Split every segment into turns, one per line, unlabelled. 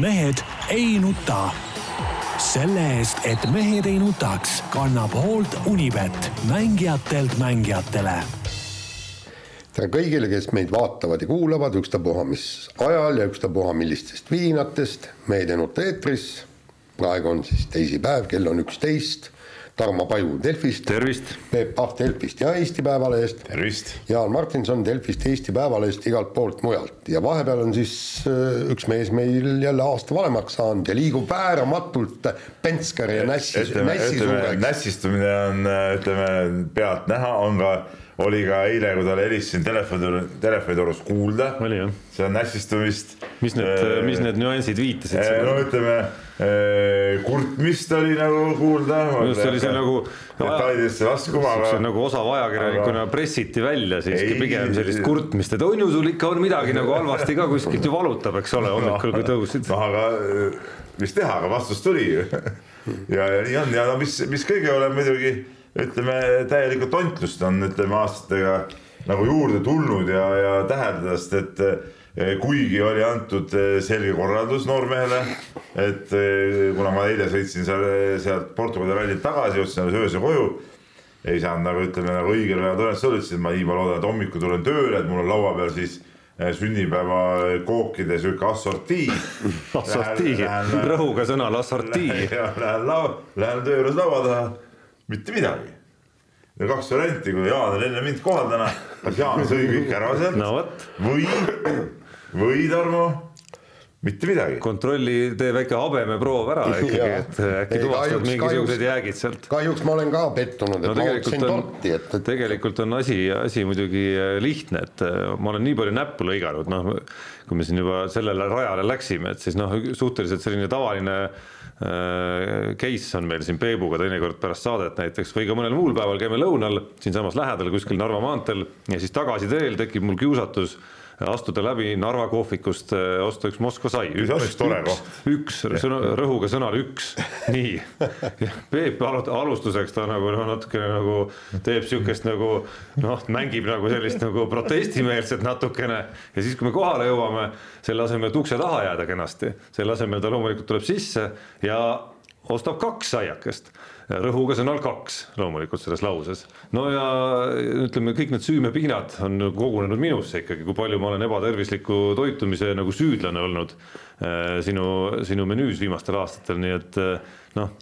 mehed ei nuta. selle eest, et mehed ei nutaks, kannab hoolt Unibet, mängijatelt mängijatele
tere kõigile, kes meid vaatavad ja kuulavad, ükstapuha mis ajal ja ükstapuha millistest viinatest, Mehed ei nuta eetris. praegu on siis teisipäev, kell on üksteist Tarmo Paju Delfist.
tervist.
Peep Pahv Delfist ja Eesti Päevalehest.
tervist.
Jaan Martinson Delfist, Eesti Päevalehest, igalt poolt mujalt ja vahepeal on siis äh, üks mees meil jälle aasta vanemaks saanud ja liigub vääramatult Penskari ja Nässi,
Nässi suureks. nässistumine on, äh, ütleme pealt näha, on ka oli ka eile, kui talle helistasin telefoni, telefonitoorus kuulda. see on nässistumist.
mis need äh,, mis need nüansid viitasid
äh,? no ütleme äh, kurtmist oli nagu kuulda.
just oli see nagu.
detailidesse laskuma, aga.
nagu osav ajakirjanikuna aga... pressiti välja siiski pigem sellist kurtmist, et on ju sul ikka on midagi nagu halvasti ka kuskilt ju valutab, eks ole, hommikul kui tõusid.
noh, aga äh, mis teha, aga vastus tuli ju ja, ja nii on ja no mis, mis kõige hullem muidugi ütleme täielikku tontlust on, ütleme aastatega nagu juurde tulnud ja, ja täheldada, et eh, kuigi oli antud eh, selge korraldus noormehele, et eh, kuna ma eile sõitsin seal, sealt Portugali rallilt tagasi, jõudsin alles öösel koju, ei saanud nagu ütleme nagu õigel ajal tõenäoliselt ütlesin, et ma nii ma loodan, et hommikul tulen tööle, et mul on laua peal siis sünnipäeva kookide sihuke assortii.
assortii, rõhuga sõnal assortii.
Lähen laua, lähen töö juures laua taha mitte midagi. ja kaks varianti, kui Jaan oli enne mind kohal täna, kas Jaan sõi kõik ära sealt
no,
või, või Tarmo mitte midagi.
kontrolli, tee väike habemeproov ära ikkagi, et äkki tuvastad mingisugused jäägid sealt.
kahjuks ma olen ka pettunud, et no, ma ootasin torti, et, et.
tegelikult on asi, asi muidugi lihtne, et ma olen nii palju näppu lõiganud, noh, kui me siin juba sellele rajale läksime, et siis noh, suhteliselt selline tavaline Äh, case on meil siin Peebuga teinekord pärast saadet näiteks või ka mõnel muul päeval käime lõunal siinsamas lähedal kuskil Narva maanteel ja siis tagasiteel tekib mul kiusatus astuda läbi Narva kohvikust, äh, osta üks Moskva sai.
üks, üks,
üks sõna, rõhuga sõnal üks, nii. Peep alustuseks ta nagu noh, natukene nagu teeb siukest nagu noh, mängib nagu sellist nagu protestimeelset natukene. Ja siis, kui me kohale jõuame, selle asemel, et ukse taha jääda kenasti, selle asemel ta loomulikult tuleb sisse ja ostab kaks aiakest rõhuga sõnal kaks loomulikult selles lauses. no ja ütleme, kõik need süümepiinad on kogunenud minusse ikkagi, kui palju ma olen ebatervisliku toitumise nagu süüdlane olnud äh, sinu, sinu menüüs viimastel aastatel, nii et äh, noh,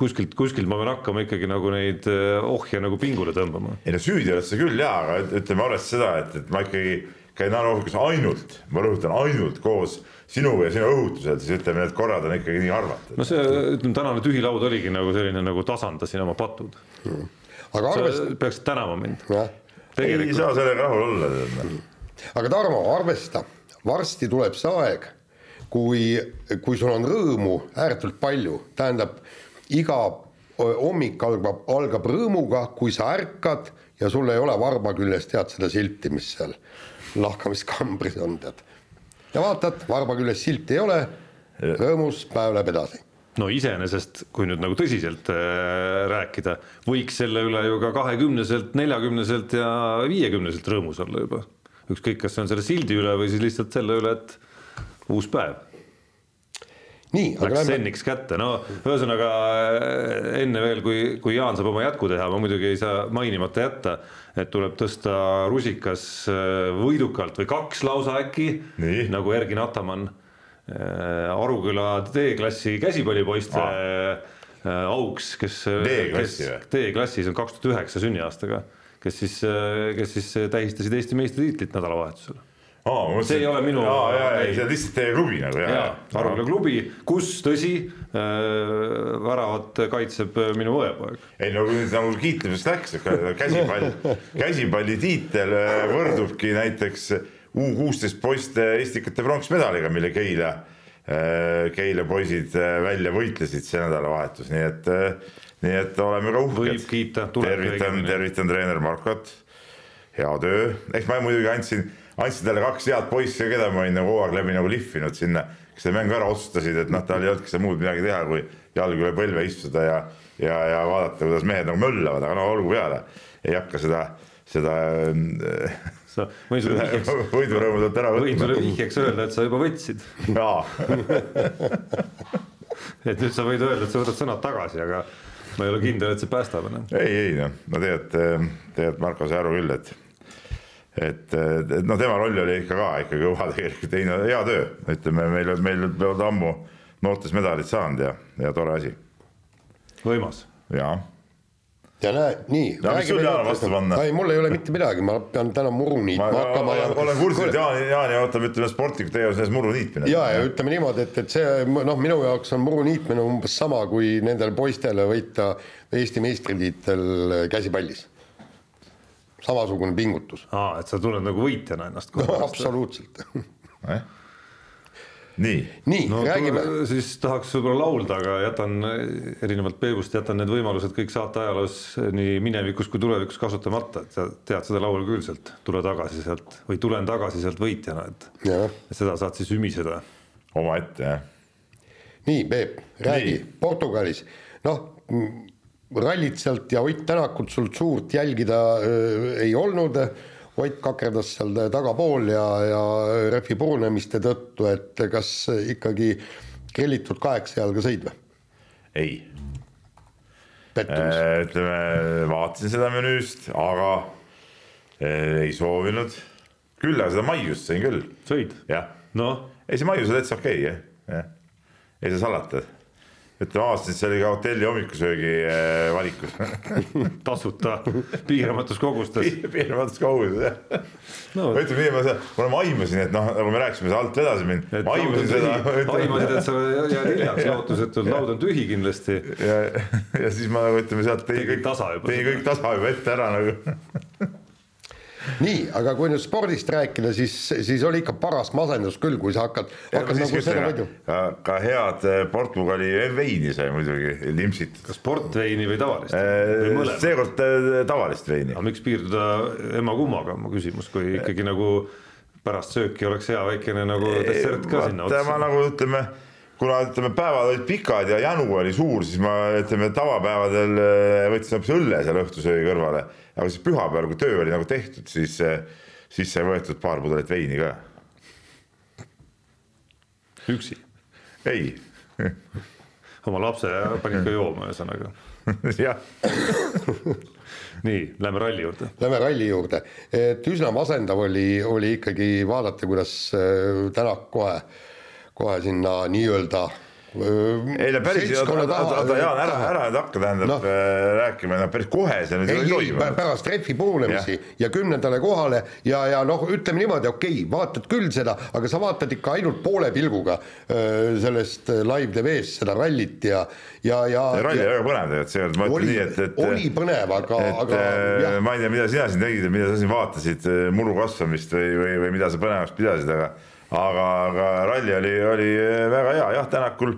kuskilt, kuskilt ma pean hakkama ikkagi nagu neid äh, ohje nagu pingule tõmbama.
ei no süüdi oled sa küll jaa, aga ütleme arvestades seda, et, et ma ikkagi käin Narva ainult, ma rõhutan ainult koos sinu ja sinu õhutusel, siis ütleme, need korrad on ikkagi nii harvad.
no see, ütleme tänane tühi laud oligi nagu selline nagu tasandasin oma patud mm.. aga arvest-. peaksid tänama mind.
ei saa sellega rahul olla.
aga Tarmo, arvesta, varsti tuleb see aeg, kui, kui sul on rõõmu ääretult palju, tähendab iga hommik algab, algab rõõmuga, kui sa ärkad ja sul ei ole varba küljes, tead seda silti, mis seal lahkamiskambris on, tead ja vaatad, varba küljes silti ei ole, rõõmus, päev läheb edasi
no iseenesest, kui nüüd nagu tõsiselt äh, rääkida, võiks selle üle ju ka kahekümneselt, neljakümneselt ja viiekümneselt rõõmus olla juba. ükskõik, kas see on selle sildi üle või siis lihtsalt selle üle, et uus päev.
nii,
läks lähme... senniks kätte, no ühesõnaga äh, enne veel, kui, kui Jaan saab oma jätku teha, ma muidugi ei saa mainimata jätta et tuleb tõsta rusikas äh, võidukalt või kaks lausa äkki, nagu Ergin Ataman äh, Aruküla D-klassi käsipallipoiste ah. auks, kes D-klassis on kaks tuhat üheksa sünniaastaga, kes siis, kes siis tähistasid Eesti meistritiitlit nädalavahetusel
aa,
see ei ole minu.
aa, ja, ja, see on lihtsalt teie klubi nagu, ja, ja.
Aruküla klubi, kus tõsi äh,, väravat kaitseb minu õepoeg.
ei no kui nagu kiitlemisest läks, käsipall, käsipallitiitel äh, võrdubki näiteks U kuusteist poiste Estikate pronksmedaliga, mille Keila, äh, Keila poisid äh, välja võitlesid see nädalavahetus, nii et, nii et oleme ka uhked.
võib kiita.
tervitan, tervitan treener Markot, hea töö, eks ma muidugi andsin andsid talle kaks head poissi, keda ma olin nagu kogu aeg läbi nagu lihvinud sinna, kes selle mängu ära otsustasid, et noh, tal ei olnudki seal muud midagi teha, kui jalg üle põlve istuda ja, ja, ja vaadata, kuidas mehed nagu möllavad, aga no olgu peale, ei hakka seda, seda,
sa võin sulle vihjeks,
võidurõõmu pealt ära
võin sulle
võtma.
vihjeks öelda, et sa juba võtsid,
jaa,
et nüüd sa võid öelda, et sa võtad sõnad tagasi, aga ma ei ole kindel, et see päästab enam.
ei, ei noh, no tegelikult, tegelikult Marko sai aru küll, et et, et no tema roll oli ikka ka ikka kõva tegelikult, ei no hea töö, ütleme meil, meil peavad ammu noortes medalid saanud ja, ja tore asi
võimas.
ja
ja näe, nii. Ei, mul ei ole mitte midagi, ma pean täna muru
ma,
niitma
ma
hakkama ja
olen, kursis, et Jaan, Jaani ootab, ütleme sportliku tegevuses muru niitmine.
ja, ja ütleme niimoodi, et, et see noh, minu jaoks on muru niitmine umbes sama kui nendele poistele võita Eesti meistritiitel käsipallis. Samasugune pingutus.
aa, et sa tunned nagu võitjana ennast
no
kogu aeg.
absoluutselt.
Eh? nii,
nii
no
no,, räägime.
siis tahaks võib-olla laulda, aga jätan erinevalt Peebust, jätan need võimalused kõik saate ajaloos nii minevikus kui tulevikus kasutamata, et sa tead seda laulu küll sealt, tule tagasi sealt või tulen tagasi sealt võitjana, et et seda saad siis ümiseda.
omaette jah.
nii Peep, räägi
Nii.,
Portugalis, noh, rallit sealt ja Ott Tänakut sult suurt jälgida öö, ei olnud. Ott kakerdas seal tagapool ja, ja rehvi purunemiste tõttu, et kas ikkagi grillitud kaheksa jalga sõid või?
ei,
pettumus.
ütleme vaatasin seda menüüst, aga eh, ei soovinud. küll aga seda maiust sain küll,
sõid?
jah
noh,
ei, see maius on täitsa okei okay,, jah, jah. ei saa salata. Ütleme avastasin, et see oli ka hotelli hommikusöögi eh, valikus.
tasuta piiramatus kogustes.
piiramatus koguses, jah.
no
ma ütlen nii, ma ma aimasin, et noh, nagu me rääkisime, sa alt vedasid mind, ma aimasin seda.
aimasid, et sa jääd hiljaks lootusetult, laud on tühi kindlasti.
ja, ja siis ma nagu ütleme sealt
Tegid
kõik
tasa juba seda.
kõik tasa juba ette ära nagu.
nii, aga kui nüüd spordist rääkida, siis, siis oli ikka paras masendus küll, kui sa hakkad, hakkad nagu seda võidu.
ka, ka head eh, Portugali veini sai muidugi limpsitud.
kas portveini või tavalist? mõlemat?
seekord eh, tavalist veini
aga. miks piirduda ema-kummaga, on mu küsimus, kui ikkagi nagu pärast sööki oleks hea väikene nagu dessert ka sinna
vaata ma
otsa.
nagu ütleme, kuna ütleme, päevad olid pikad ja janu oli suur, siis ma ütleme tavapäevadel eh, võtsin hoopis õlle seal õhtusöögi kõrvale, aga siis pühapäeval, kui töö oli nagu tehtud, siis, siis sai võetud paar pudelit veini ka.
üksi,
ei,
oma lapse panid ka jooma, ühesõnaga.
jah,
nii, lähme ralli juurde.
Lähme ralli juurde, et üsna masendav oli, oli ikkagi vaadata, kuidas äh, Tänak kohe, kohe sinna nii-öelda.
ei no päris, oota, oota, Jaan, ära, ära nüüd hakka, tähendab no. rääkima, no päris kohe see nüüd
ei,
toimunud.
pärast rehvi purunemisi ja, ja kümnendale kohale ja, ja noh, ütleme niimoodi, okei okay,, vaatad küll seda, aga sa vaatad ikka ainult poole pilguga sellest äh, live tv-st seda rallit ja, ja, ja.
ralli oli väga põnev tegelikult seekord, ma ütlen nii, et, et
oli põnev, aga, aga
äh, ma ei tea, mida sina siin tegid ja mida sa siin vaatasid, muru kasvamist või, või, või mida sa põnevaks pidasid, aga aga, aga ralli oli, oli väga hea, jah, Tänakul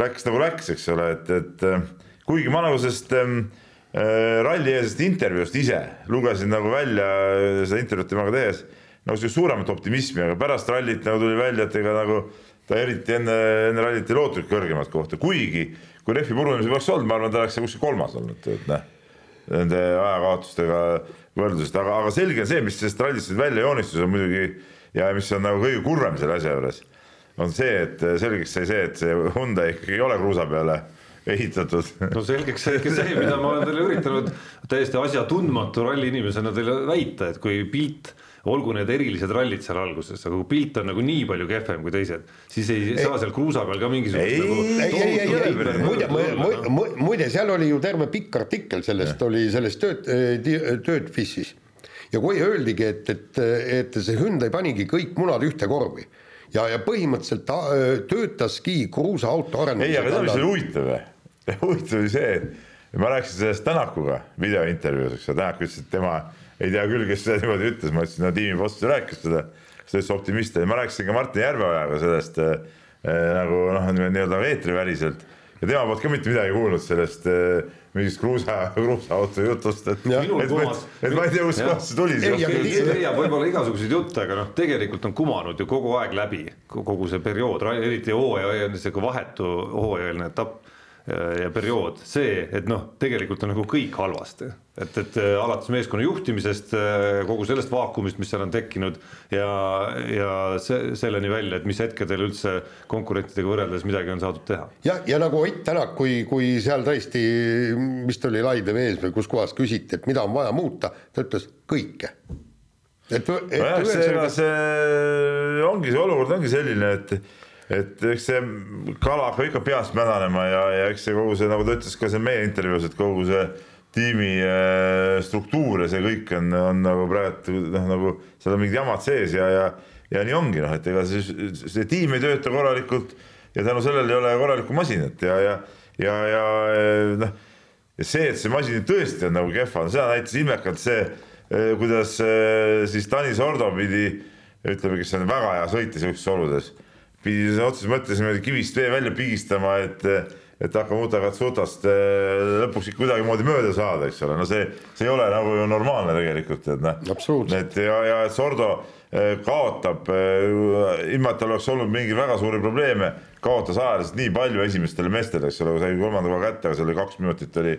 läks nagu läks, eks ole, et, et äh, kuigi ma nagu sellest ähm, äh, rallieelsest intervjuust ise lugesin nagu välja äh, seda intervjuud temaga tehes nagu sellist suuremat optimismi, aga pärast rallit nagu tuli välja, et ega nagu ta eriti enne, enne rallit ei lootunudki kõrgemat kohta, kuigi kui rehvi purunemisi poleks olnud, ma arvan, ta oleks kuskil kolmas olnud, et noh nende ajakaotustega võrdlusest, aga, aga selge on see, mis sellest rallist välja joonistus, on muidugi ja mis on nagu kõige kurvem selle asja juures, on see, et selgeks sai see, et see Hyundai ikkagi ei ole kruusa peale ehitatud.
no selgeks sai ikka see, mida ma olen teile üritanud täiesti asjatundmatu ralli inimesena teile väita, et kui pilt, olgu need erilised rallid seal alguses, aga kui pilt on nagu nii palju kehvem kui teised, siis ei, ei saa seal kruusa peal ka mingisugust nagu
ei, ei, ei, ei,
tohutu
ei, muide, muide, muide, seal oli ju terve pikk artikkel sellest oli sellest tööd, tööd FIS-is. Ja kui öeldigi, et, et, et see Hyundai panigi kõik munad ühte korvi. Ja, ja põhimõtteliselt ta öö, töötaski kruusaauto
ei, aga tead, mis oli huvitav või? huvitav oli see, et ma rääkisin sellest Tänakuga videointervjuus, eks ju, Tänak ütles, et tema ei tea küll, kes seda niimoodi ütles, ma ütlesin, no tiimiboss rääkis seda, sellest optimist. Ja ma rääkisin ka Martin Järveojaga sellest äh, äh, nagu noh, nii-öelda eetriväliselt ja tema poolt ka mitte midagi kuulnud sellest äh, mingist kruusa, kruusaauto jutust, et, et,
Minul
et,
kumas-
et ma ei tea, kust kohast see tuli.
Leiab võib-olla igasuguseid jutte, aga noh, tegelikult on kumanud ju kogu aeg läbi, kogu see periood, eriti hooaja, sihuke vahetu hooajaline etapp. Ja periood, see, et noh, tegelikult on nagu kõik halvasti, et, et äh, alates meeskonna juhtimisest, äh, kogu sellest vaakumist, mis seal on tekkinud ja, ja see, selleni välja, et mis hetkedel üldse konkurentidega võrreldes midagi on saadud teha.
jah, ja nagu Ott Tänak, kui, kui seal tõesti vist oli Laive vees või kus kohas küsiti, et mida on vaja muuta, ta ütles kõike.
Et, et nojah, see, see ongi, see olukord ongi selline, et et eks see kala hakkab ikka peast mädanema ja, ja eks see kogu see, nagu ta ütles ka seal meie intervjuus, et kogu see tiimi äh, struktuur ja see kõik on, on nagu praegu noh, nagu seal on mingid jamad sees ja, ja, ja nii ongi noh, et ega see, see tiim ei tööta korralikult ja tänu sellele ei ole korralikku masinat ja, ja, ja, ja noh, ja see, et see masin tõesti on nagu kehva, seda näitas ilmekalt see, äh, kuidas äh, siis Tanis Ordo pidi, ütleme, kes on väga hea sõitja sihukestes oludes pidi otseses mõttes niimoodi kivist vee välja pigistama, et et Akamuta Katsutast eh, lõpuks ikka kuidagimoodi mööda saada, eks ole, no see, see ei ole nagu ju normaalne tegelikult, et noh. et ja, ja Sordo eh, kaotab, eh, ilma et tal oleks olnud mingeid väga suuri probleeme, kaotas ajaliselt nii palju esimestele meestele, eks ole, sai kolmanda koha kätte, aga seal oli kaks minutit oli,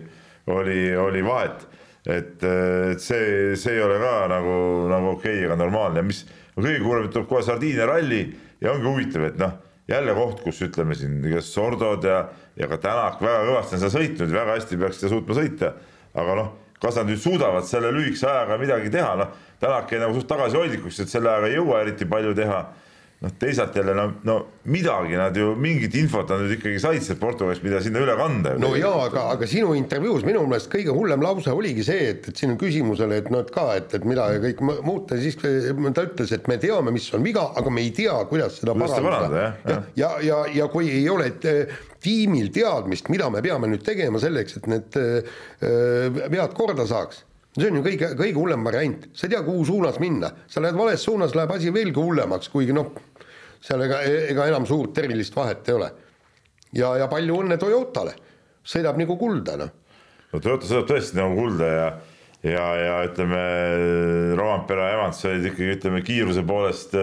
oli, oli vahet. et, et see, see ei ole ka nagu, nagu okei okay ega normaalne mis kõige kurvem, tuleb kohe Sardiinia ralli ja ongi huvitav, et noh, jälle koht, kus ütleme siin, kas Sordod ja, ja ka Tänak väga kõvasti on seda sõitnud, väga hästi peaks seda suutma sõita, aga noh, kas nad nüüd suudavad selle lühikese ajaga midagi teha, noh, Tänak jäi nagu suht tagasihoidlikuks, et selle ajaga ei jõua eriti palju teha noh, teisalt jälle no, no midagi nad ju mingit infot nad nüüd ikkagi said sealt Portugalist, mida sinna üle kanda.
no jaa, aga, aga sinu intervjuus minu meelest kõige hullem lause oligi see, et, et sinu küsimusele, et noh, et ka, et, et mida kõik muuta, siis ta ütles, et me teame, mis on viga, aga me ei tea, kuidas seda kuidas parandada. ja, ja, ja, ja kui ei ole eh, tiimil teadmist, mida me peame nüüd tegema selleks, et need äh, vead korda saaks see on ju kõige, kõige hullem variant, sa ei tea, kuhu suunas minna, sa lähed vales suunas, läheb asi veelgi hullemaks, kuigi noh, seal ega, ega enam suurt erilist vahet ei ole. ja, ja palju õnne Toyotale, sõidab nagu kulda, noh.
no Toyota sõidab tõesti nagu kulda ja, ja, ja ütleme, Rompera ja Evans olid ikkagi, ütleme kiiruse poolest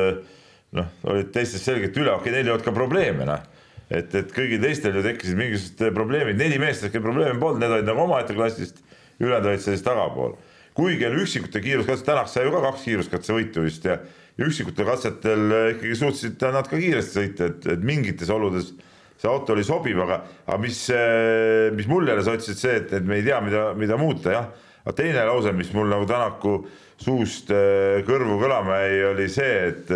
noh, olid teistest selgelt üle, okei neil ei olnud ka probleeme, noh. Et, et kõigil teistel ju tekkisid mingisugused probleemid, neli meest, kellel probleeme polnud, need olid nagu omaette klassist ülejäänud sellist tagapool. kuigi oli üksikute kiiruskatse, tänaks sai ju ka kaks kiiruskatsevõitu vist ja, ja üksikutel katsetel ikkagi suutsid nad ka kiiresti sõita, et, et mingites oludes see auto oli sobiv, aga, aga mis, mis mul jälle sa ütlesid see, et, et me ei tea, mida, mida muuta, jah. aga teine lause, mis mul nagu Tänaku suust äh, kõrvu kõlama jäi, oli see, et,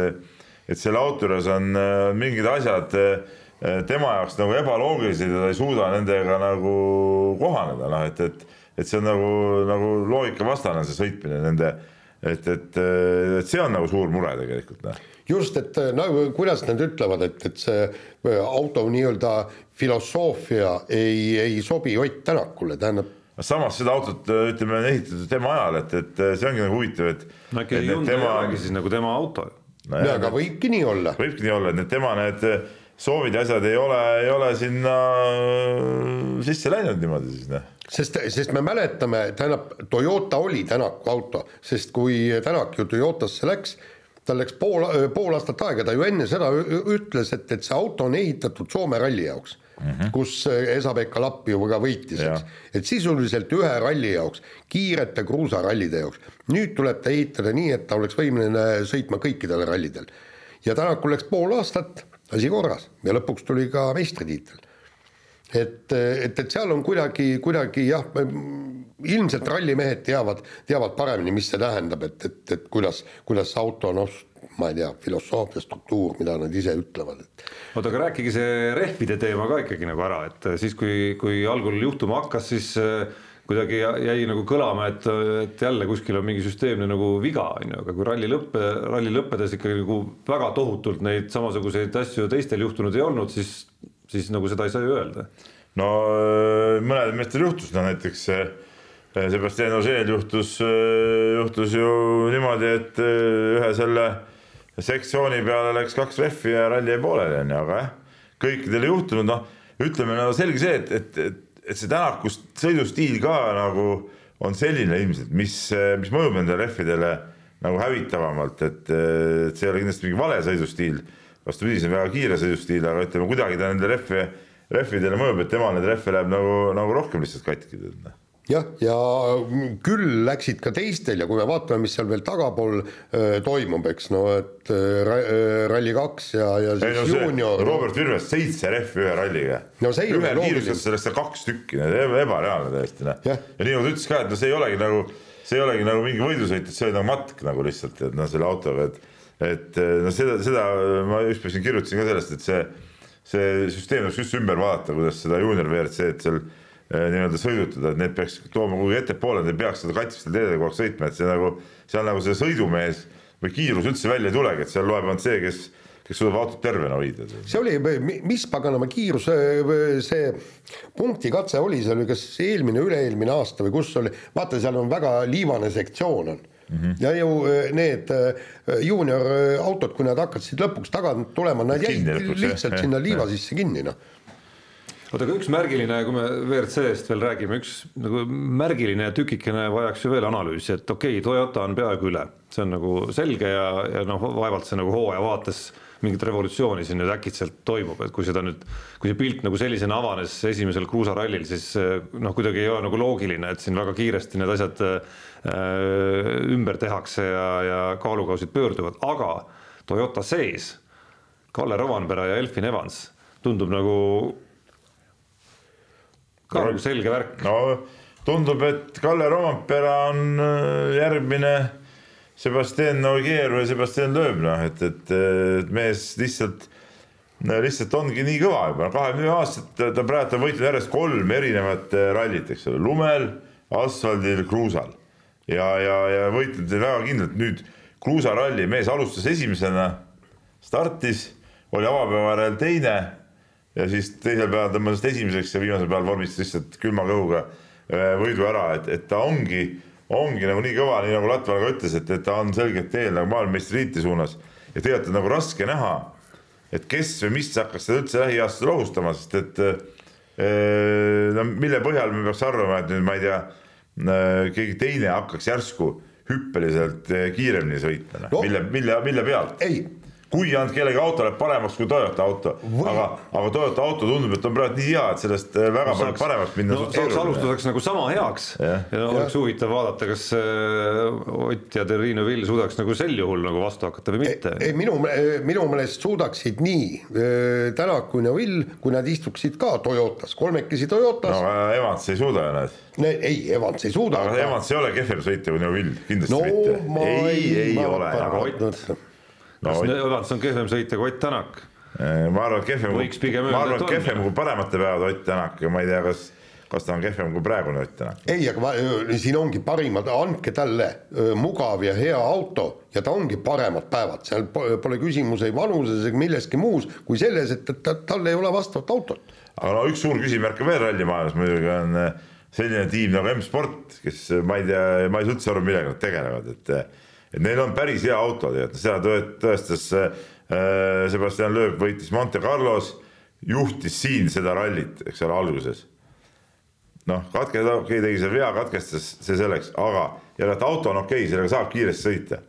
et selle auto juures on mingid asjad äh, tema jaoks nagu ebaloogilised ja ta ei suuda nendega nagu kohaneda, noh et, et et see on nagu, nagu loogikavastane, see sõitmine nende, et, et, et see on nagu suur mure tegelikult. Noh.
just, et no kuidas nad ütlevad, et, et see äh, auto nii-öelda filosoofia ei, ei sobi Ott Tänakule, tähendab
samas seda autot ütleme on ehitatud tema ajal, et, et see ongi nagu huvitav, et.
no äkki Hyundai tema... ei olegi siis nagu tema auto
no,. no aga võibki nii olla.
võibki nii olla, et need tema need soovid ja asjad ei ole, ei ole sinna sisse läinud niimoodi siis noh
sest, sest me mäletame, tähendab, Toyota oli Tänaku auto, sest kui Tänak ju Toyotasse läks, tal läks pool, pool aastat aega, ta ju enne seda ütles, et, et see auto on ehitatud Soome ralli jaoks mm, -hmm. kus Esa-Pekka Lapp ju ka võitis, eks. et sisuliselt ühe ralli jaoks, kiirete kruusarallide jaoks. nüüd tuleb ta ehitada nii, et ta oleks võimeline sõitma kõikidel rallidel. ja Tänakul läks pool aastat, asi korras ja lõpuks tuli ka meistritiitel et, et, et seal on kuidagi, kuidagi jah, ilmselt rallimehed teavad, teavad paremini, mis see tähendab, et, et, et kuidas, kuidas see auto noh, ma ei tea, filosoofia, struktuur, mida nad ise ütlevad, et.
oota, aga rääkige see rehvide teema ka ikkagi nagu ära, et siis, kui, kui algul juhtuma hakkas, siis äh, kuidagi jäi nagu kõlama, et, et jälle kuskil on mingi süsteemne nagu viga, on ju, aga kui ralli lõppe, ralli lõppedes ikkagi nagu väga tohutult neid samasuguseid asju teistel juhtunud ei olnud, siis siis nagu seda ei saa ju öelda.
no äh, mõnedel meestel juhtus, no näiteks äh, Sebastian Ogier juhtus, äh, juhtus ju niimoodi, et ühe selle sektsiooni peale läks kaks rehvi ja ralli jäi pooleli, onju, aga jah, kõikidel ei juhtunud, noh, ütleme no selge see, et, et, et, et see Tänaku sõidustiil ka nagu on selline ilmselt, mis, mis mõjub nendele rehvidele nagu hävitavamalt, et see ei ole kindlasti mingi vale sõidustiil vastupidi, see on väga kiire sõidustiil, aga ütleme kuidagi ta nende rehve rehvidele mõjub, et temal neid rehve läheb nagu, nagu rohkem lihtsalt katki.
jah, ja küll läksid ka teistel ja kui me vaatame, mis seal veel tagapool öö, toimub, eks no et öö, ra- öö, Rally2 ja, ja
ei no
siis
see
juunior.
Robert Virves seitse rehvi ühe ralliga.
No
ühe kiirustas sellest seal kaks tükki, ebareaalne täiesti noh. Ja nii nagu ta ütles ka, et no see ei olegi nagu, see ei olegi nagu mingi võidusõit, et see oli nagu matk nagu lihtsalt, et noh, selle autoga, et et no seda, seda ma ükspäev siin kirjutasin ka sellest, et see see süsteem tuleks just ümber vaadata, kuidas seda juunior WRC-d seal nii-öelda sõidutada, et need peaks tooma kuhugi ettepoole, nad ei peaks seda katkistel teedel kogu aeg sõitma, et see nagu, seal nagu see sõidumees või kiirus üldse välja ei tulegi, et seal loeb ainult see, kes, kes suudab autot tervena hoida.
see oli, mis paganama kiirus, see punktikatse oli, see oli kas eelmine, üle-eelmine aasta või kus oli, vaata, seal on väga liivane sektsioon on mm. -hmm. ja ju eh, need juunior-autod, kui nad hakkasid lõpuks tagant tulema, nad jäid
jah,
lihtsalt
jah,
sinna
jah.
liiva sisse kinni, noh.
oota, aga üks märgiline, kui me WRC-st veel räägime, üks nagu märgiline tükikene vajaks ju veel analüüsi, et okei okay,, Toyota on peaaegu üle, see on nagu selge ja, ja noh, vaevalt see nagu hooaja vaates mingit revolutsiooni siin nüüd äkitselt toimub, et kui seda nüüd, kui see pilt nagu sellisena avanes esimesel kruusarallil, siis eh, noh, kuidagi ei ole nagu loogiline, et siin väga kiiresti need asjad äh, ümber tehakse ja, ja kaalukausid pöörduvad, aga Toyota sees Kalle Rovanpera ja Elfin Evans tundub nagu ka nagu selge värk.
no tundub, et Kalle Rompera on äh, järgmine Sebastian Ogier või Sebastian Loeb, noh et, et, et mees lihtsalt, lihtsalt ongi nii kõva juba, kahekümne aastat ta ta praegu on võitnud järjest kolm erinevat äh, rallit, eks ole, lumel, asfaldil, kruusal. Ja, ja, ja võitnud väga kindlalt. Nüüd kruusaralli mees alustas esimesena, startis, oli avapäeva järel teine ja siis teisel päeval tõmbas ennast esimeseks ja viimasel päeval vormistas lihtsalt külma kõhuga äh, võidu ära, et, et ta ongi, ongi nagu nii kõva, nii nagu Latval ka ütles, et, et ta on selgelt teel nagu maailmameistritiitli suunas ja tegelikult on nagu raske näha, et kes või mis hakkaks seda üldse lähiaastatel ohustama, sest et äh, no mille põhjal me peaks arvama, et nüüd ma ei tea, keegi teine hakkaks järsku hüppeliselt äh, kiiremini sõitma no.
No.,
mille, mille, mille pealt
ei,
kui ainult kellegi auto läheb paremaks kui Toyota auto
Või-
aga, aga Toyota auto tundub, et on praegu nii hea, et sellest äh, väga palju paremaks minna
no, saaks alustuseks nagu sama heaks ja,
Jah.
ja no, oleks huvitav vaadata, kas äh, Ott ja Terrine Vill suudaks nagu sel juhul nagu vastu hakata või mitte.
ei minu, minu meelest suudaksid nii äh, Tänak kui Neville, kui nad istuksid ka Toyotas, kolmekesi Toyotas
no
no.,
aga Evans ei suuda ju näed,
ei, Evans ei suuda.
aga Evans ei ole kehvem sõitja kui Neville, kindlasti
no
mitte. ei, ei
ma
ole,
aga Ott-
no
kas Evans on kehvem sõitja kui Ott Tänak?
ma arvan, et kehvem, ma arvan,
et
et kehvem kui paremate päevade Ott Tänak ja ma ei tea, kas, kas ta on kehvem kui praegune Ott Tänak.
ei, aga va- siin ongi parimad, andke talle öö, mugav ja hea auto ja ta ongi paremad päevad, seal po- pole küsimus ei vanuses ega milleski muus kui selles, et ta, tal ei ole vastavat autot.
aga no üks suur küsimärk on veel rallimaailmas muidugi on äh, selline tiim nagu M-Sport, kes äh, ma ei tea, ma ei saa üldse aru, millega nad tegelevad, et et neil on päris hea auto, tead, seda tõe- tõestas äh, Sebastian Loeb võitis Monte Carlos, juhtis siin seda rallit, eks ole, alguses noh, katke, okei okay,, tegi seal vea, katkestas see selleks, aga jälle, et auto on okei okay,, sellega saab kiiresti sõita.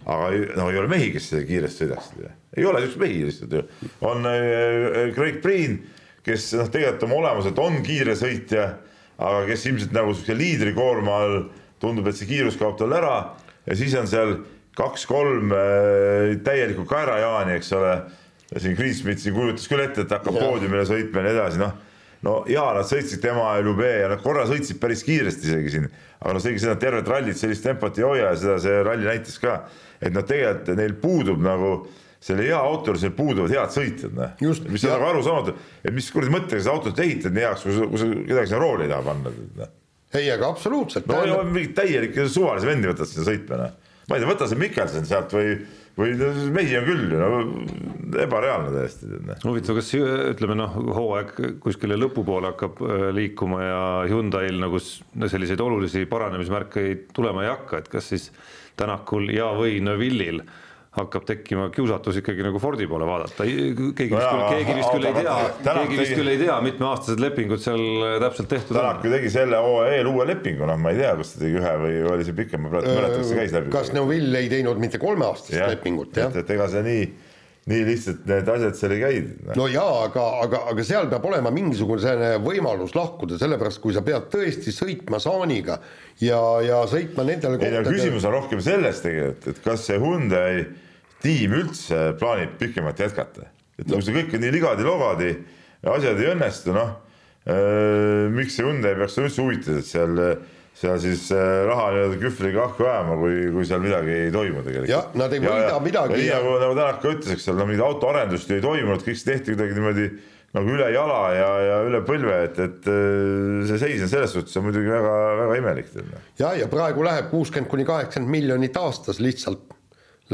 aga no ei ole mehi, kes kiiresti sõidaksid, ei ole siukseid mehi lihtsalt ju. on äh, Craig Green, kes noh, tegelikult oma olemuselt on kiire sõitja, aga kes ilmselt nagu siukse liidrikoorma all tundub, et see kiirus kaob tal ära ja siis on seal kaks-kolm äh, täielikku kaerajaani, eks ole. siin Greensmith siin kujutas küll ette, et hakkab poodiumile sõitma ja nii edasi, noh no ja nad sõitsid tema ja Lube ja nad korra sõitsid päris kiiresti isegi siin, aga no seegi seda tervet rallit sellist tempot ei hoia ja seda see ralli näitas ka, et noh, tegelikult neil puudub nagu selle hea auto juures neil puuduvad head sõitjad, noh. Mis on nagu arusaamatu, et mis kuradi mõttega seda autot ehitad nii heaks, kui sa, kui sa kedagi sinna rooli ei taha panna. noh.
ei, aga absoluutselt
no ja mingit täielikke suvalisi vendi võtad sinna sõitma, noh. ma ei tea, võta see Mikkelson sealt või, või no mehi on küll ju, no ebareaalne täiesti, noh.
huvitav, kas ütleme noh, hooaeg kuskile lõpupoole hakkab äh, liikuma ja Hyundai'l nagu no selliseid olulisi paranemismärke ei- tulema ei hakka, et kas siis Tänakul ja või Neville'il hakkab tekkima kiusatus ikkagi nagu Fordi poole vaadata, keegi vist küll, keegi vist küll ei tea,
Tänak
keegi vist küll ei tea, mitmeaastased lepingud seal täpselt tehtud
Tänak
on.
ju tegi selle hooaja eel uue lepingu, noh, ma ei tea, kas ta tegi ühe või oli see pikem, ma praegu ei mäleta, kas see käis läbi.
kas Neville ei teinud mitte kolmeaastast lepingut, jah
et, et ega see nii, nii lihtsalt need asjad seal ei käi.
no jaa, aga, aga, aga seal peab olema mingisugune võimalus lahkuda, sellepärast kui sa pead tõesti sõitma saaniga ja, ja sõitma nendele
ei no küsimus on rohkem selles tegelikult, et kas see Hyundai tiim üldse plaanib pikemalt jätkata. et no. kui see kõik on nii ligadi-logadi ja asjad ei õnnestu, noh äh,, miks see Hyundai peaks üldse huvitatud seal seal siis äh, raha nii-öelda kühvliga ahju ajama, kui, kui seal midagi ei toimu tegelikult.
jah, nad ei võida midagi.
nii nagu, nagu Tänak ka ütles, eks seal no mingit autoarendust ei toimunud, kõik see tehti kuidagi niimoodi nagu üle jala ja, ja üle põlve, et, et äh, see seis on selles suhtes on muidugi väga, väga imelik.
ja, ja praegu läheb kuuskümmend kuni kaheksakümmend miljonit aastas lihtsalt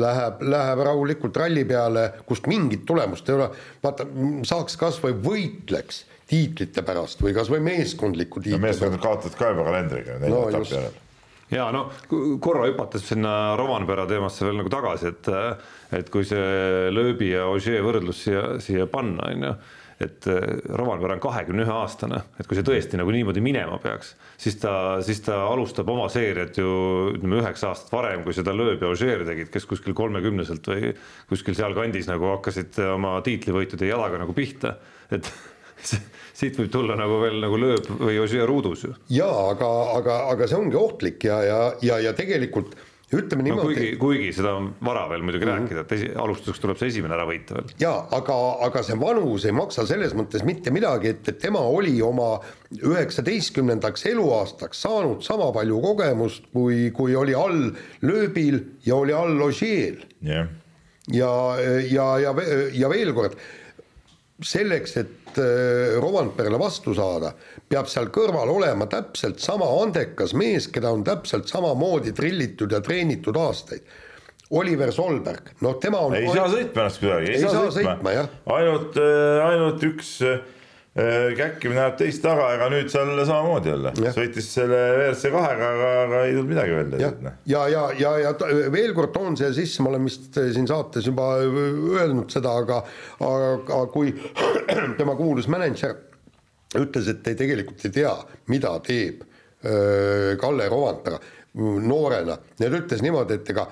läheb, läheb rahulikult ralli peale, kust mingit tulemust ei ole. vaata, saaks kasvõi võitleks tiitlite pärast või kasvõi meeskondliku tiitli
no,. meeskond kaotad ka juba kalendriga nelja no, etapi järel.
Ja no korra hüpates sinna Rovanpera teemasse veel nagu tagasi, et, et kui see lööbi ja Ogier võrdlus siia, siia panna, on ju et Rovanpera on kahekümne ühe aastane, et kui see tõesti nagu niimoodi minema peaks, siis ta, siis ta alustab oma seeriat ju ütleme üheksa aastat varem, kui seda Lööb ja Ožeer tegid, kes kuskil kolmekümneselt või kuskil sealkandis nagu hakkasid oma tiitlivõitude jalaga nagu pihta, et siit võib tulla nagu veel nagu lööb või Ožee ruudus ju.
jaa, aga, aga, aga see ongi ohtlik ja, ja, ja, ja tegelikult ütleme
niimoodi no,. kuigi, kuigi seda on vara veel muidugi mm -hmm. rääkida, et esi, alustuseks tuleb see esimene ära võita veel.
jaa, aga, aga see vanus ei maksa selles mõttes mitte midagi, et, et tema oli oma üheksateistkümnendaks eluaastaks saanud sama palju kogemust, kui, kui oli all lööbil ja oli all Ožeel
yeah..
ja, ja, ja, ja veel kord selleks, et äh, Rovanperele vastu saada, peab seal kõrval olema täpselt sama andekas mees, keda on täpselt samamoodi trillitud ja treenitud aastaid. Oliver Solberg, noh, tema on.
ei saa sõitma ennast kuidagi,
ei saa sõitma, sõitma,
ainult, äh, ainult üks Äh, käkkimine ajab teist taga, ega nüüd seal samamoodi jälle, sõitis selle WRC kahega, aga, aga ei tulnud midagi välja.
ja, ja, ja, ja, ja veel kord toon siia sisse, ma olen vist siin saates juba öelnud seda, aga, aga kui tema kuulus mänedžer ütles, et ei tegelikult ei tea, mida teeb öö, Kalle Rovantera noorena. Ja ta ütles niimoodi, et ega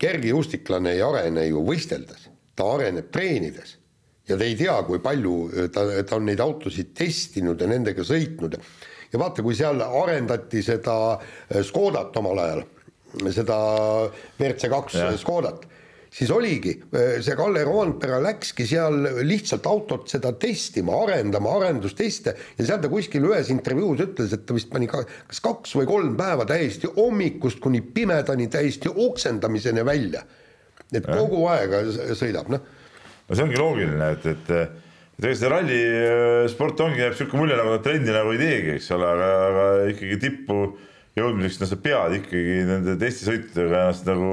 kergejõustiklane ei arene ju võisteldes, ta areneb treenides ja te ei tea, kui palju äh, ta, ta on neid autosid testinud ja nendega sõitnud. ja vaata, kui seal arendati seda äh, Škodat omal ajal, seda WRC kaks Škodat, siis oligi, äh, see Kalle Roandpera läkski seal lihtsalt autot seda testima, arendama, arendusteste ja seal ta kuskil ühes intervjuus ütles, et ta vist pani ka, kas kaks või kolm päeva täiesti hommikust kuni pimedani täiesti oksendamiseni välja. et kogu aeg sõidab, noh
no see ongi loogiline, et, et et ega see rallisport ongi, jääb sihuke mulje nagu trendi nagu ei teegi, eks ole, aga, aga ikkagi tippu jõudmiseks, no sa pead ikkagi nende testisõitudega ennast nagu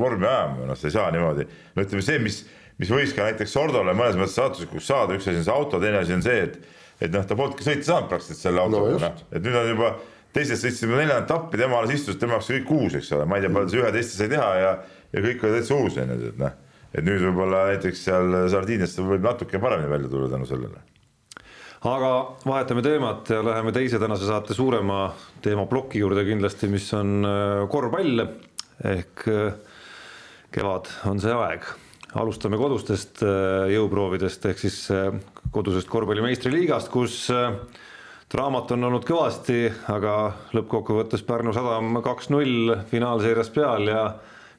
vormi ajama, noh, sa ei saa niimoodi. no ütleme see, mis, mis võis ka näiteks Sordole mõnes mõttes saatuslikuks saada, üks asi on see auto, teine asi on see, et et noh, ta polnudki sõita saanud praktiliselt selle autoga no,, noh, et nüüd on juba teised sõitsid juba neljandat etappi, tema alles istus, tema jaoks kõik uus, eks ole, ma ei tea, palju ta ühe testi sai teha ja ja kõik oli täitsa uus onju, et noh et nüüd võib-olla näiteks seal Sardiinias võib natuke paremini välja tulla tänu sellele.
aga vahetame teemat ja läheme teise tänase saate suurema teemaploki juurde kindlasti, mis on äh, korvpall ehk äh, kevad on see aeg. alustame kodustest äh, jõuproovidest ehk siis kodusest korvpalli meistriliigast, kus draamat on olnud kõvasti, aga lõppkokkuvõttes Pärnu Sadam kaks-null finaalseerias peal ja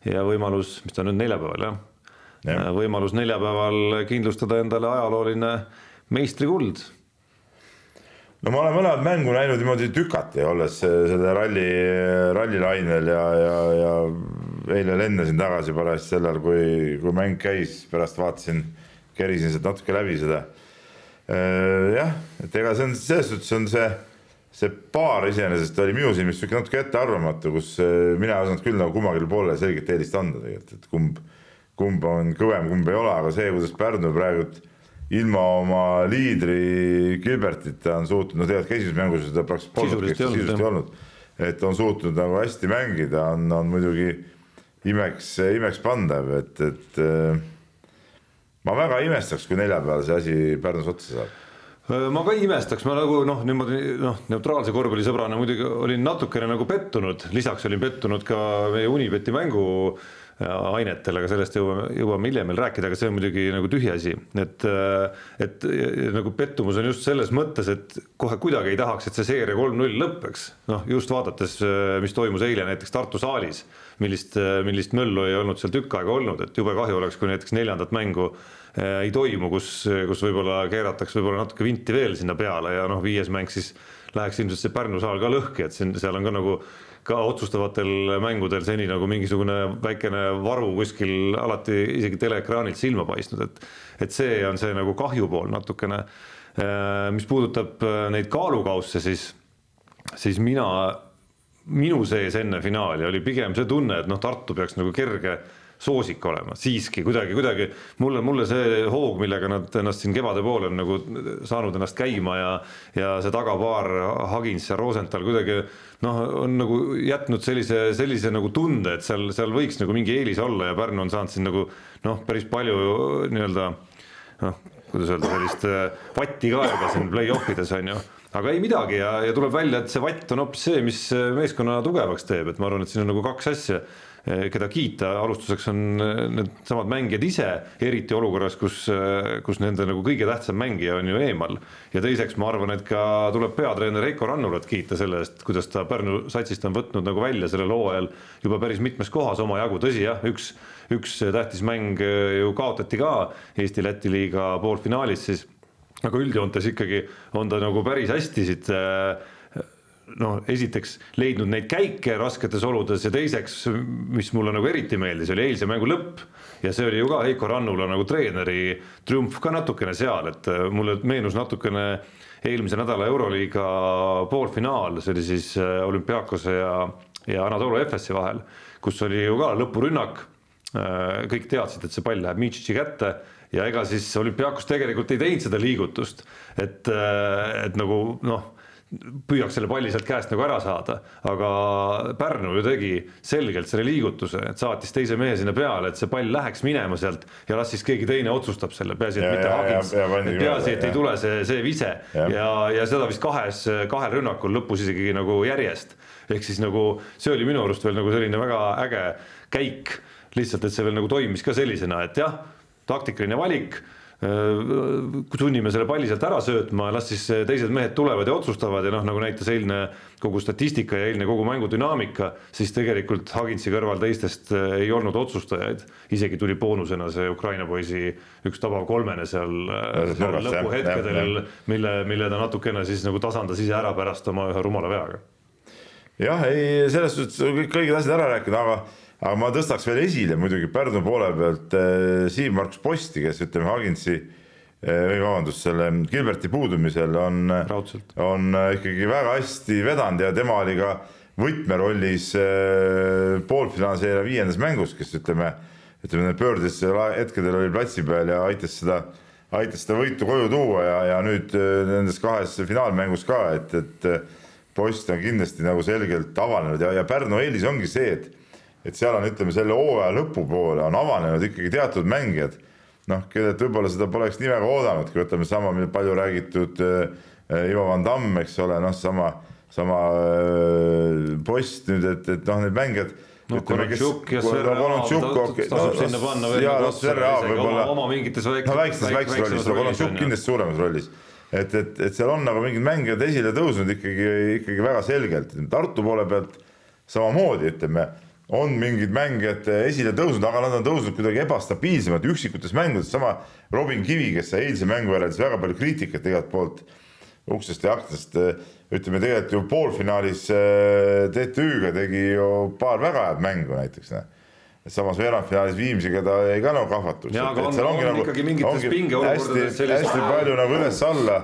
ja võimalus, mis ta nüüd neljapäeval jah ja. Võimalus neljapäeval kindlustada endale ajalooline meistrikuld.
no ma olen mõlemat mängu näinud niimoodi tükati, olles selle ralli, rallilainel ja, ja, ja eile lendasin tagasi parajasti sel ajal, kui, kui mäng käis, pärast vaatasin, kerisin sealt natuke läbi seda. Äh, jah, et ega see on selles suhtes on see, see paar iseenesest oli minu silmis sihuke natuke ettearvamatu, kus äh, mina ei osanud küll nagu kummalegi poolele selget eelist anda tegelikult, et kumb kumb on kõvem, kumb ei ole, aga see, kuidas Pärnu praegu ilma oma liidri Gilbertita on suutnud, no tegelikult ka esimeses mängus seda praktiliselt
sisuliselt ei olnud,
et on suutnud nagu hästi mängida, on, on muidugi imeks, imeks pandav, et, et äh, ma väga imestaks, kui neljapäeval see asi Pärnus otsa saab.
Äh, ma ka ei imestaks, ma nagu noh, niimoodi noh, neutraalse korvpallisõbrana muidugi olin natukene nagu pettunud, lisaks olin pettunud ka meie Unibeti mängu ainetel, aga sellest jõuame, jõuame hiljem veel rääkida, aga see on muidugi nagu tühiasi, et, et nagu pettumus on just selles mõttes, et kohe kuidagi ei tahaks, et see seeria kolm-null lõpeks. noh, just vaadates, mis toimus eile näiteks Tartu saalis, millist, millist möllu ei olnud seal tükk aega olnud, et jube kahju oleks, kui näiteks neljandat mängu ei toimu, kus, kus võib-olla keeratakse võib-olla natuke vinti veel sinna peale ja noh, viies mäng siis läheks ilmselt see Pärnu saal ka lõhki, et siin, seal on ka nagu ka otsustavatel mängudel seni nagu mingisugune väikene varu kuskil alati isegi teleekraanilt silma paistnud, et et see on see nagu kahju pool natukene. Äh, mis puudutab äh, neid kaalukausse, siis, siis mina, minu sees enne finaali oli pigem see tunne, et noh, Tartu peaks nagu kerge soosik olema, siiski kuidagi, kuidagi mulle, mulle see hoog, millega nad ennast siin kevade poole on nagu saanud ennast käima ja ja see tagapaar Hagins ja Rosenthal kuidagi noh, on nagu jätnud sellise, sellise nagu tunde, et seal, seal võiks nagu mingi eelis olla ja Pärnu on saanud siin nagu noh, päris palju nii-öelda noh, kuidas öelda, sellist äh, vatti ka juba siin play-off ides on ju. Aga ei midagi ja, ja tuleb välja, et see vatt on hoopis see, mis meeskonna tugevaks teeb, et ma arvan, et siin on nagu kaks asja keda kiita, alustuseks on eh, needsamad mängijad ise, eriti olukorras, kus, eh, kus nende nagu kõige tähtsam mängija on ju eemal. ja teiseks ma arvan, et ka tuleb peatreener Heiko Rannulat kiita selle eest, kuidas ta Pärnu satsist on võtnud nagu välja sellel hooajal juba päris mitmes kohas omajagu, tõsi jah, üks, üks tähtis mäng ju kaotati ka Eesti-Läti liiga poolfinaalis siis aga üldjoontes ikkagi on ta nagu päris hästi siit äh, noh, esiteks leidnud neid käike rasketes oludes ja teiseks, mis mulle nagu eriti meeldis, oli eilse mängu lõpp ja see oli ju ka Heiko Rannula nagu treeneri triumf ka natukene seal, et äh, mulle meenus natukene eelmise nädala Euroliiga poolfinaal, see oli siis äh, olümpiaakose ja, ja Anatolu Efesi vahel, kus oli ju ka lõpurünnak. Äh, kõik teadsid, et see pall läheb Mitšiči kätte ja ega siis olümpiaakos tegelikult ei teinud seda liigutust, et, et nagu noh püüaks selle palli sealt käest nagu ära saada, aga Pärnu ju tegi selgelt selle liigutuse, et saatis teise mehe sinna peale, et see pall läheks minema sealt ja las siis keegi teine otsustab selle, peaasi, et ja, mitte Hagins, peaasi, et ei tule see, see vise. Ja, ja, ja seda vist kahes, kahel rünnakul lõpus isegi nagu järjest. ehk siis nagu see oli minu arust veel nagu selline väga äge käik, lihtsalt, et see veel nagu toimis ka sellisena, et jah, taktikaline valik sunnime selle palli sealt ära söötma, las siis teised mehed tulevad ja otsustavad ja noh, nagu näitas eilne kogu statistika ja eilne kogu mängu dünaamika, siis tegelikult Haginsi kõrval teistest äh, ei olnud otsustajaid. isegi tuli boonusena see Ukraina poisi üks tabav kolmene seal, äh, seal lõpuhetkedel, mille, mille ta natukene siis nagu tasandas ise ära pärast oma ühe rumala veaga.
jah, ei selles suhtes kõik õiged asjad ära rääkida, aga aga ma tõstaks veel esile muidugi Pärnu poole pealt äh, Siim-Markus Posti, kes ütleme Haginsi äh, või vabandust, selle Gilberti puudumisel on, on äh, ikkagi väga hästi vedanud ja tema oli ka võtmerollis poolfinaalseeria viiendas mängus, kes ütleme, ütleme pöördis hetkedel oli platsi peal ja aitas seda, aitas seda võitu koju tuua ja, ja nüüd nendes kahes finaalmängus ka, et, et post on kindlasti nagu selgelt avanenud ja, ja Pärnu eelis ongi see, et et seal on, ütleme selle hooaja lõpupoole on avanenud ikkagi teatud mängijad, noh, kellelt võib-olla seda poleks nii väga oodanudki, võtame sama palju räägitud äh, Ivo Van Damm, eks ole, noh, sama, sama äh, post nüüd, et, et noh, need mängijad
no Konatšuk ja Sverre Aab tasub sinna panna veel
nagu Sverre Aab võib-olla
oma mingites väikses
no väikses, väikses rollis, aga Konatšuk kindlasti suuremas rollis. et, et, et seal on nagu mingid mängijad esile tõusnud ikkagi, ikkagi väga selgelt, Tartu poole pealt samamoodi ütleme on mingid mängijad esile tõusnud, aga nad on tõusnud kuidagi ebastabiilsemalt üksikutes mängudes, sama Robin Kivi, kes sai eilse mängu järel saab väga palju kriitikat igalt poolt uksest ja aknast, ütleme tegelikult ju poolfinaalis äh, TTÜ-ga tegi ju paar väga head mängu näiteks samas veerandfinaalis Viimsiga ta jäi ka nagu kahvatuks.
jaa, aga on, on, on nagu, ikkagi mingites pingeolukordades
sellist hästi palju nagu üles-alla,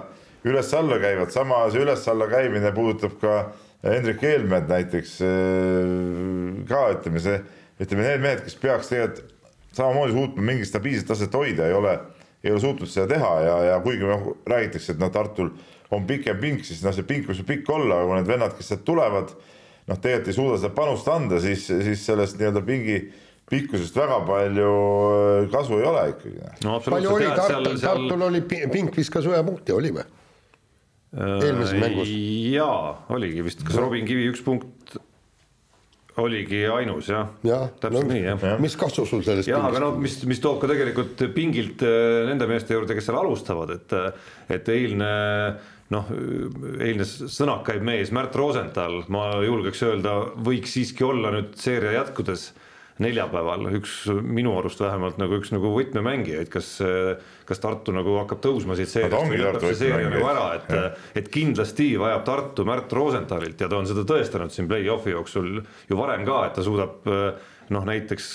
üles-alla käivad, sama see üles-alla käimine puudutab ka Hendrik Helmed näiteks äh, ka ütleme see, ütleme need mehed, kes peaks tegelikult samamoodi suutma mingit stabiilset taset hoida, ei ole, ei ole suutnud seda teha ja, ja kuigi noh, räägitakse, et noh, Tartul on pikem pink, siis noh, see pink võib pikk olla, aga kui need vennad, kes sealt tulevad, noh, tegelikult ei suuda seda panust anda, siis, siis sellest nii-öelda pingi pikkusest väga palju äh, kasu ei ole ikkagi.
no palju oli Tartul, Tartul oli pink viskas ühe punkti, oli või? Eelmises
äh,
mängus.
jaa, oligi vist, kas Robin Kivi üks punkt oligi ainus jah?
Jah,
täpselt
no,
nii jah.
mis kasu sul sellest
jah, aga
pingist
no mis, mis toob ka tegelikult pingilt äh, nende meeste juurde, kes seal alustavad, et, et eilne noh, eilne sõnakaib mees Märt Rosenthal, ma julgeks öelda, võiks siiski olla nüüd seeria jätkudes neljapäeval üks minu arust vähemalt nagu üks nagu võtmemängijaid, kas, kas Tartu nagu hakkab tõusma siit seeriast või lõpeb see seeria nagu ära, et, et kindlasti vajab Tartu Märt Rosenthalilt ja ta on seda tõestanud siin play-off'i jooksul ju varem ka, et ta suudab noh, näiteks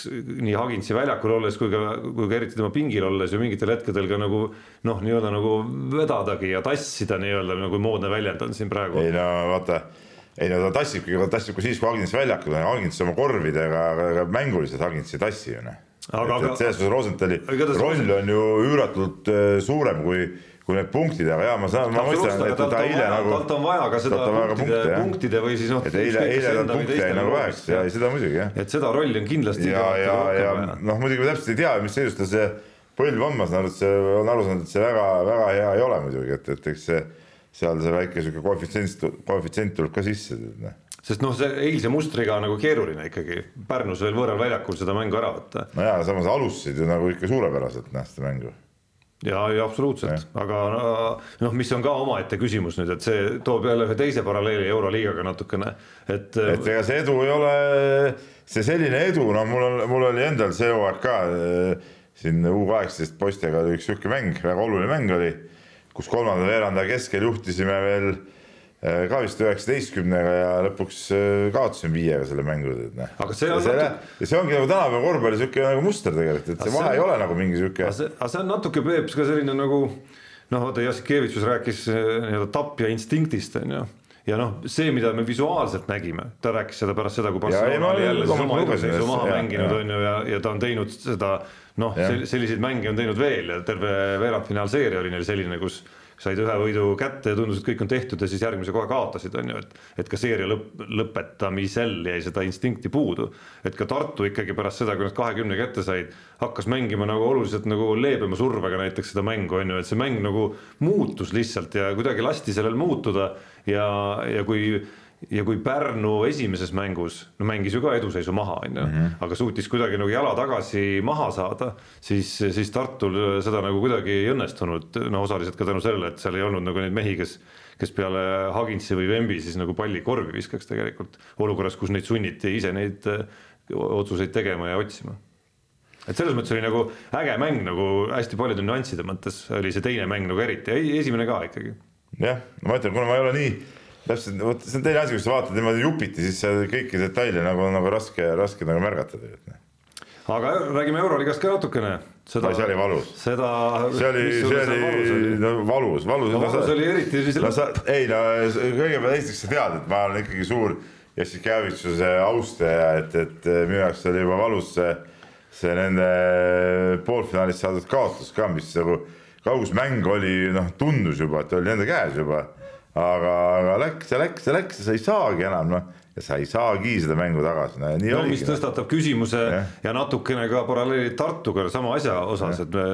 nii Hagintsi väljakul olles kui ka, kui ka eriti tema pingil olles ju mingitel hetkedel ka nagu noh, nii-öelda nagu vedadagi ja tassida nii-öelda nagu moodne väljend on siin praegu.
ei no vaata ei no ta tassibki, ta tassib ka siis, kui Agins väljakul on, Agins oma korvidega, aga mänguliselt Agins ei tassi ju noh. Selles suhtes Rosenthali roll on ju üüratult äh, suurem kui, kui need punktid, aga jaa, ma saan, ma mõistan, et ta eile nagu.
talt on vaja ka seda punktide,
punkte,
punktide või siis noh.
et eile, eile tal punkte jäi nagu väheks ja seda muidugi jah.
et seda rolli on kindlasti.
ja, ja, ja noh, muidugi me täpselt ei tea, mis seisus ta see põlv on, ma saan aru, et see on aru saanud, et see väga, väga hea ei ole muidugi, et, et eks see seal see väike sihuke koefitsient, koefitsient tuleb ka sisse, noh
sest noh, see eilse mustriga nagu keeruline ikkagi Pärnus veel võõral väljakul seda mängu ära võtta.
no jaa, samas alustasid ju nagu ikka suurepäraselt noh, seda mängu.
ja, ja absoluutselt, aga noh, mis on ka omaette küsimus nüüd, et see toob jälle ühe teise paralleeli Euroliigaga natukene, et.
et ega see edu ei ole, see selline edu, no mul on, mul oli endal see hooaeg ka eh, siin U kaheksateist poistega oli üks sihuke mäng, väga oluline mäng oli, kus kolmanda veerandaja keskel juhtisime veel eh, ka vist üheksateistkümnega ja lõpuks eh, kaotasime viiega selle mängu.
Aga see on
see,
natuke-
ja see ongi nagu tänapäeva korvpalli sihuke nagu muster tegelikult, et see vahe
see
ei
on-
ole nagu mingi sihuke.
aga see, on natuke Peeps ka selline nagu noh, vaata Jassikevitšus rääkis eh, nii-öelda tapja instinktist on ju ja noh, see, mida me visuaalselt nägime, ta rääkis seda pärast seda, kui Barcelona oli jälle seesama
lugesin
eduseisu maha mänginud on ju ja, ja ta on teinud seda noh, selliseid mänge on teinud veel ja terve veerandfinaalseeria oli neil selline, kus said ühe võidu kätte ja tundus, et kõik on tehtud ja siis järgmise kohe kaotasid, on ju, et et ka seeria lõpp, lõpetamisel jäi seda instinkti puudu. et ka Tartu ikkagi pärast seda, kui nad kahekümne kätte said, hakkas mängima nagu oluliselt nagu leebema survega näiteks seda mängu, on ju, et see mäng nagu muutus lihtsalt ja kuidagi lasti sellel muutuda ja, ja kui ja kui Pärnu esimeses mängus, no mängis ju ka eduseisu maha, on ju, aga suutis kuidagi nagu jala tagasi maha saada, siis, siis Tartul seda nagu kuidagi ei õnnestunud, no osaliselt ka tänu sellele, et seal ei olnud nagu neid mehi, kes kes peale Hagintsi või Vembi siis nagu palli korvi viskaks tegelikult olukorras, kus neid sunniti ise neid eh, otsuseid tegema ja otsima. Et selles mõttes oli nagu äge mäng nagu hästi paljude nüansside mõttes oli see teine mäng nagu eriti, esimene ka ikkagi.
jah, ma ütlen, kuna ma ei ole nii täpselt, vot see on teine asi, kui sa vaatad niimoodi jupiti, siis seal kõiki detaile nagu, nagu raske, raske nagu märgata tegelikult. noh.
aga räägime Euroligast ka natukene. seda,
see oli valus.
seda.
see oli, see oli no, valus, valus.
no valus oli eriti siis
no sa, ei no kõigepealt esiteks sa tead, et ma olen ikkagi suur Jassikevitšuse austaja, et, et minu jaoks oli juba valus see, see nende poolfinaalis saadud kaotus ka, mis nagu kaugusmäng oli, noh, tundus juba, et oli nende käes juba aga, aga läks ja läks ja läks ja sa ei saagi enam noh, ja sa ei saagi seda mängu tagasi, no nii
no
oligi.
mis tõstatab küsimuse ja, ja natukene ka paralleeli Tartuga sama asja osas, et me,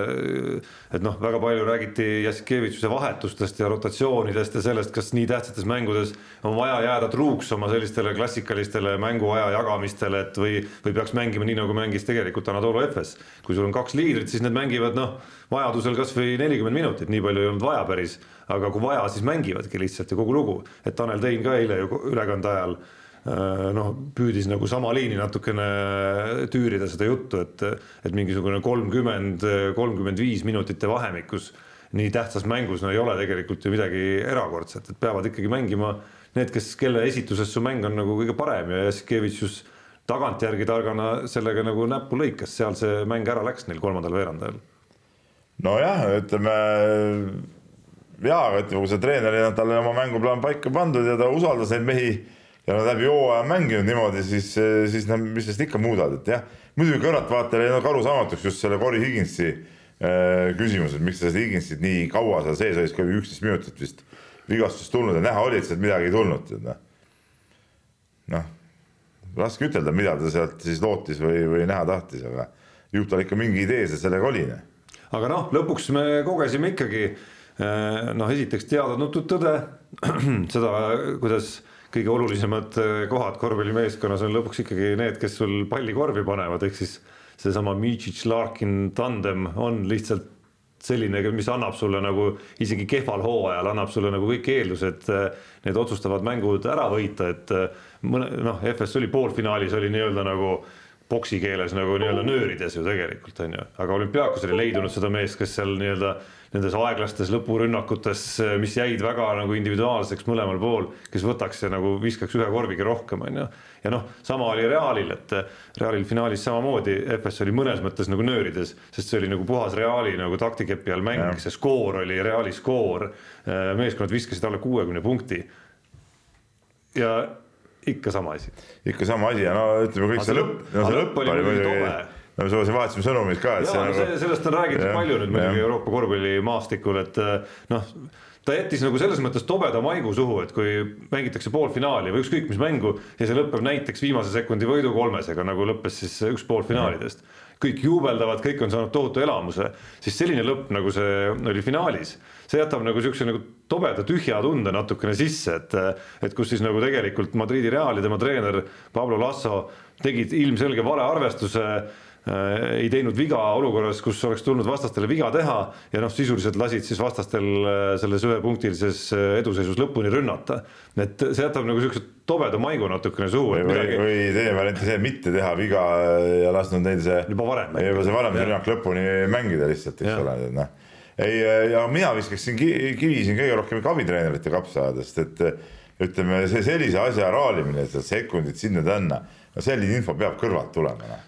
et noh, väga palju räägiti Jassikevitšuse vahetustest ja rotatsioonidest ja sellest, kas nii tähtsates mängudes on vaja jääda truuks oma sellistele klassikalistele mänguaja jagamistele, et või, või peaks mängima nii, nagu mängis tegelikult Anatolu Efes. kui sul on kaks liidrit, siis need mängivad noh, vajadusel kasvõi nelikümmend minutit, nii palju ei olnud vaja päris, aga kui vaja, siis mängivadki lihtsalt ja kogu lugu, et Tanel Tein ka eile ju ülekande ajal äh, noh, püüdis nagu sama liini natukene tüürida seda juttu, et, et mingisugune kolmkümmend, kolmkümmend viis minutite vahemikus nii tähtsas mängus no ei ole tegelikult ju midagi erakordset, et peavad ikkagi mängima need, kes, kelle esituses su mäng on nagu kõige parem ja Jassikevitšus tagantjärgi targana sellega nagu näppu lõikas, seal see mäng ära läks neil kolmandal veerandajal.
nojah, ütleme jaa, aga ütleme, kui see treenerina talle oma mänguplaan paika pandud ja ta usaldas neid mehi ja nad läbi hooaja mänginud niimoodi, siis, siis nad, mis sellest ikka muudavad, et jah, muidugi kõrvaltvaatajale jäi nagu arusaamatuks just selle Corey Higginsi äh, küsimus, et miks ta seda Higginsit nii kaua seal sees hoidis, kui üksteist minutit vist vigastust tulnud ja näha oli, et sealt midagi ei tulnud, tead noh. noh, raske ütelda, mida ta sealt siis lootis või, või näha tahtis, aga ju tal ikka mingi idee sellega oli. noh.
aga noh, lõpuks me kogesime ikkagi noh, esiteks teada-tuntud tõde, seda, kuidas kõige olulisemad äh, kohad korvpallimeeskonnas on lõpuks ikkagi need, kes sul palli korvi panevad, ehk siis seesama Mičić-Larkin tandem on lihtsalt selline, mis annab sulle nagu isegi kehval hooajal annab sulle nagu kõik eeldused äh, need otsustavad mängud ära võita, et mõne noh, FS oli poolfinaalis oli nii-öelda nagu boksi keeles nagu nii-öelda nöörides ju tegelikult on ju, aga olümpiaakos oli leidunud seda meest, kes seal nii-öelda nendes aeglastes lõpurünnakutes, mis jäid väga nagu individuaalseks mõlemal pool, kes võtaks ja nagu viskaks ühe korviga rohkem, on ju. ja noh, sama oli Realil, et Realil finaalis samamoodi FS oli mõnes mõttes nagu nöörides, sest see oli nagu puhas Reali nagu taktikepi all mäng, see skoor oli Reali skoor. meeskonnad viskasid alla kuuekümne punkti. ja ikka sama asi.
ikka sama asi ja no ütleme kõik see lõpp, no see lõpp oli muidugi no me siin vahetasime sõnumeid ka, et
ja, see
nagu.
sellest on räägitud ja, palju nüüd muidugi Euroopa korvpallimaastikul, et noh, ta jättis nagu selles mõttes tobeda maigu suhu, et kui mängitakse poolfinaali või ükskõik mis mängu ja see lõpeb näiteks viimase sekundi võidu kolmesega, nagu lõppes siis üks poolfinaalidest. kõik juubeldavad, kõik on saanud tohutu elamuse, siis selline lõpp, nagu see oli finaalis, see jätab nagu siukse nagu tobeda tühja tunde natukene sisse, et, et kus siis nagu tegelikult Madridi Real ja tema treener Pablo Lasso tegid ilmselge valearvestuse ei teinud viga olukorras, kus oleks tulnud vastastele viga teha ja noh, sisuliselt lasid siis vastastel äh, selles ühepunktilises äh, eduseisus lõpuni rünnata. et see jätab nagu siukse tobeda maigu natukene suhu.
või, midagi... või teine variant see, mitte teha viga ja lasknud neil see.
juba varem.
juba see varem rünnak lõpuni mängida lihtsalt, eks ole, noh. ei, ja mina viskaksin kivi siin kõige rohkem ikka abitreenerite kapsaaedast, et ütleme, see sellise asja raalimine, sekundid sinna-tänna, no selline info peab kõrvalt tulema noh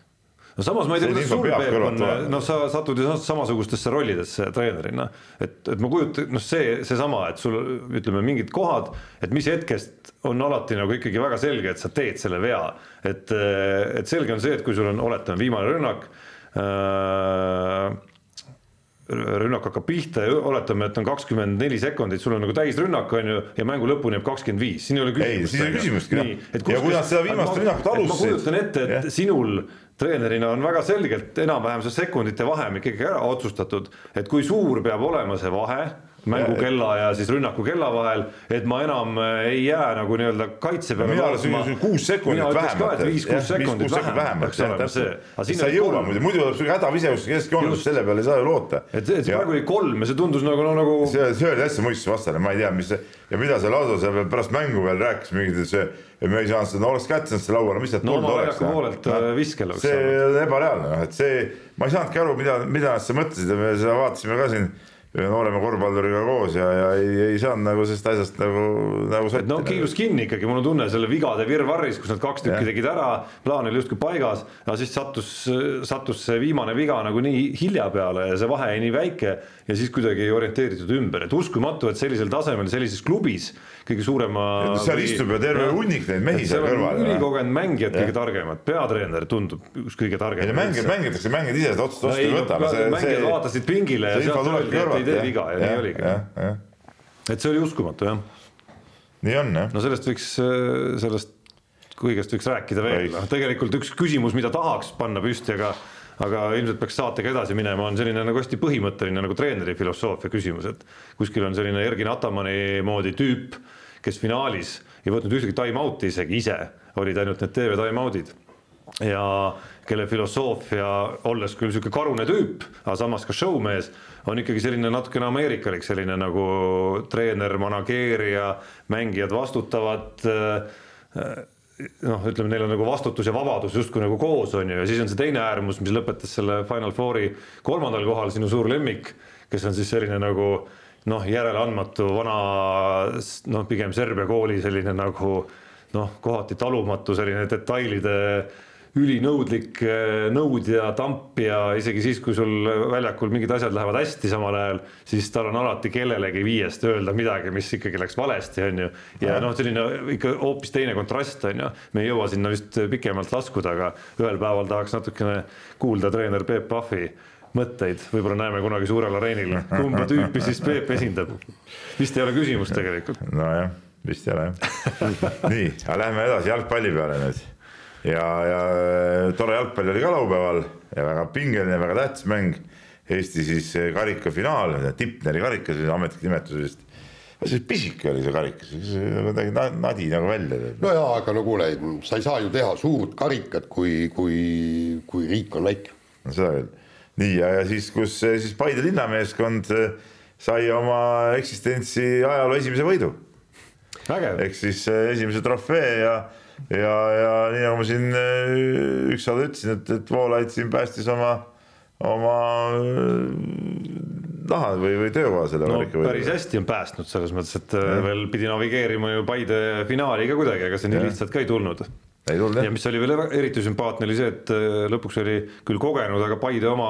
no samas ma ei tea, kuidas sul Peep on, noh, sa satud ju samasugustesse rollidesse treenerina, et, et ma kujutan, noh, see, seesama, et sul ütleme mingid kohad, et mis hetkest on alati nagu ikkagi väga selge, et sa teed selle vea, et, et selge on see, et kui sul on, oletame, viimane rünnak äh, rünnak hakkab pihta ja oletame, et on kakskümmend neli sekundit, sul on nagu täisrünnak, on ju, ja mängu lõpuni jääb kakskümmend viis, siin ei ole küsimust.
ei, siin ei ole küsimustki, noh. ja kui nad seda viimast rünnakut alustasid.
ma kujutan ette, et ja. sinul treenerina on väga selgelt enam-vähem see sekundite vahemik ikkagi ära otsustatud, et kui suur peab olema see vahe mängukella ja siis rünnaku kella vahel, et ma enam äh, ei jää nagu nii-öelda kaitse peale.
mina arvan, kuus sekundit vähemalt.
viis-kuus sekundit vähemalt.
sa ei jõua muidu, muidu tuleb sul hädaviseus keskjoonest, selle peale ei saa ju loota.
et, et see praegu oli kolm ja see tundus nagu no,, nagu.
see, see oli hästi mõistuse vastane, ma ei tea, mis see ja mida see Laso seal pärast mängu veel rääkis mingit, et see, et me ei saanud seda, no oleks kätte saanud selle lauale, mis sealt
no, tulnud oleks. poolelt äh, viskel
oleks. see on ebareaalne, noh, et see, ma ei saanudki aru, mida, mida nad seal mõtlesid ja me seda vaatasime ka siin ühe noorema korvpalluriga koos ja, ja ei, ei saanud nagu sellest asjast nagu, nagu sotti.
no kiirus kinni ikkagi, mul on tunne selle vigade virvarris, kus nad kaks tükki tegid ära, plaan oli justkui paigas, aga siis sattus, sattus see viimane viga nagu nii hilja peale ja see vahe jäi nii väike ja siis kuidagi ei orienteeritud ümber, et uskumatu, et sellisel tasemel sellises klubis kõige suurema.
seal või, istub ju terve hunnik neid mehi seal kõrval.
ülikogenud mängijad kõige targemad, peatreener tundub üks kõige targem.
mängijad mängitakse, mängijad ise seda otsust vastu ei võta.
mängijad vaatasid pingile ja sealt öeldi, et ei tee viga ja nii oligi. et see oli uskumatu jah.
nii on jah.
no sellest võiks, sellest kõigest võiks rääkida veel, noh tegelikult üks küsimus, mida tahaks panna püsti, aga aga ilmselt peaks saatega edasi minema, on selline nagu hästi põhimõtteline nagu treeneri filosoofia küsimus, et kuskil on selline Ergin Atamani moodi tüüp, kes finaalis ei võtnud ühtegi time-out'i isegi ise, olid ainult need TV time-out'id. Ja kelle filosoofia, olles küll niisugune karune tüüp, aga samas ka showmees, on ikkagi selline natukene ameerikalik, selline nagu treener, manageerija, mängijad vastutavad äh, noh, ütleme, neil on nagu vastutus ja vabadus justkui nagu koos on ju, ja siis on see teine äärmus, mis lõpetas selle Final Fouri kolmandal kohal, sinu suur lemmik, kes on siis selline nagu noh, järeleandmatu vana noh, pigem Serbia kooli selline nagu noh, kohati talumatu selline detailide ülinõudlik eh, nõudja, tampija, isegi siis, kui sul väljakul mingid asjad lähevad hästi samal ajal, siis tal on alati kellelegi viiest öelda midagi, mis ikkagi läks valesti, on ju. ja noh, selline ikka hoopis teine kontrast on ju, me ei jõua sinna vist pikemalt laskuda, aga ühel päeval tahaks natukene kuulda treener Peep Pahvi mõtteid, võib-olla näeme kunagi suurel areenil, kumba tüüpi siis Peep esindab. vist ei ole küsimust tegelikult.
nojah, vist ei ole jah. nii, aga lähme edasi jalgpalli peale nüüd ja, ja äh, tore jalgpall oli ka laupäeval ja väga pingeline, väga tähtis mäng. Eesti siis äh, karikafinaal, Tipneri karikas, ametlik nimetus vist. see pisike oli see karikas, kuidagi na- nadi nagu välja
no jaa, aga no kuule, sa ei saa ju teha suurt karikat, kui, kui, kui riik on väike.
no seda küll. nii ja, ja siis, kus siis Paide linnameeskond sai oma eksistentsi ajaloo esimese võidu ehk siis esimese trofee ja, ja, ja nii nagu ma siin eh, ükskord ütlesin, et, et Voolaid siin päästis oma, oma eh, naha või, või töökoha selle
no
valiku
päris hästi on päästnud selles mõttes, et äh, veel pidi navigeerima ju Paide finaali ka kuidagi, ega see nii lihtsalt ka ei tulnud. Ja mis oli veel eriti sümpaatne, oli see, et äh, lõpuks oli küll kogenud, aga Paide oma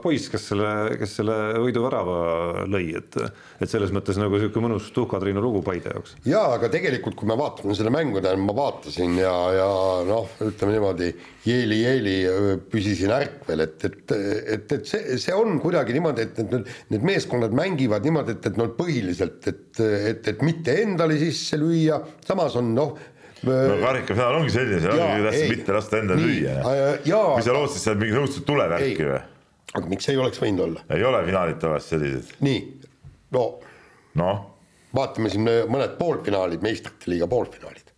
poiss, kes selle, kes selle võiduvärava lõi, et et selles mõttes nagu niisugune mõnus tuhka-Triinu lugu Paide jaoks.
jaa, aga tegelikult, kui me vaatame seda mängu, tähendab, ma vaatasin ja, ja noh, ütleme niimoodi, jeeli-jeeli püsisin ärkvel, et, et, et, et see, see on kuidagi niimoodi, et need, need, meeskonnad mängivad niimoodi, et, et noh, põhiliselt, et, et, et mitte endale sisse lüüa, samas on noh
no karikafinaal ongi selline, see ongi tähtis mitte lasta endale lüüa. mis, sa lootsid sealt mingit õudset tulevärki või?
aga miks ei oleks võinud olla?
ei ole finaalid tavaliselt sellised,
nii, no.
Noh,
vaatame siin mõned poolfinaalid, meistrite liiga poolfinaalid.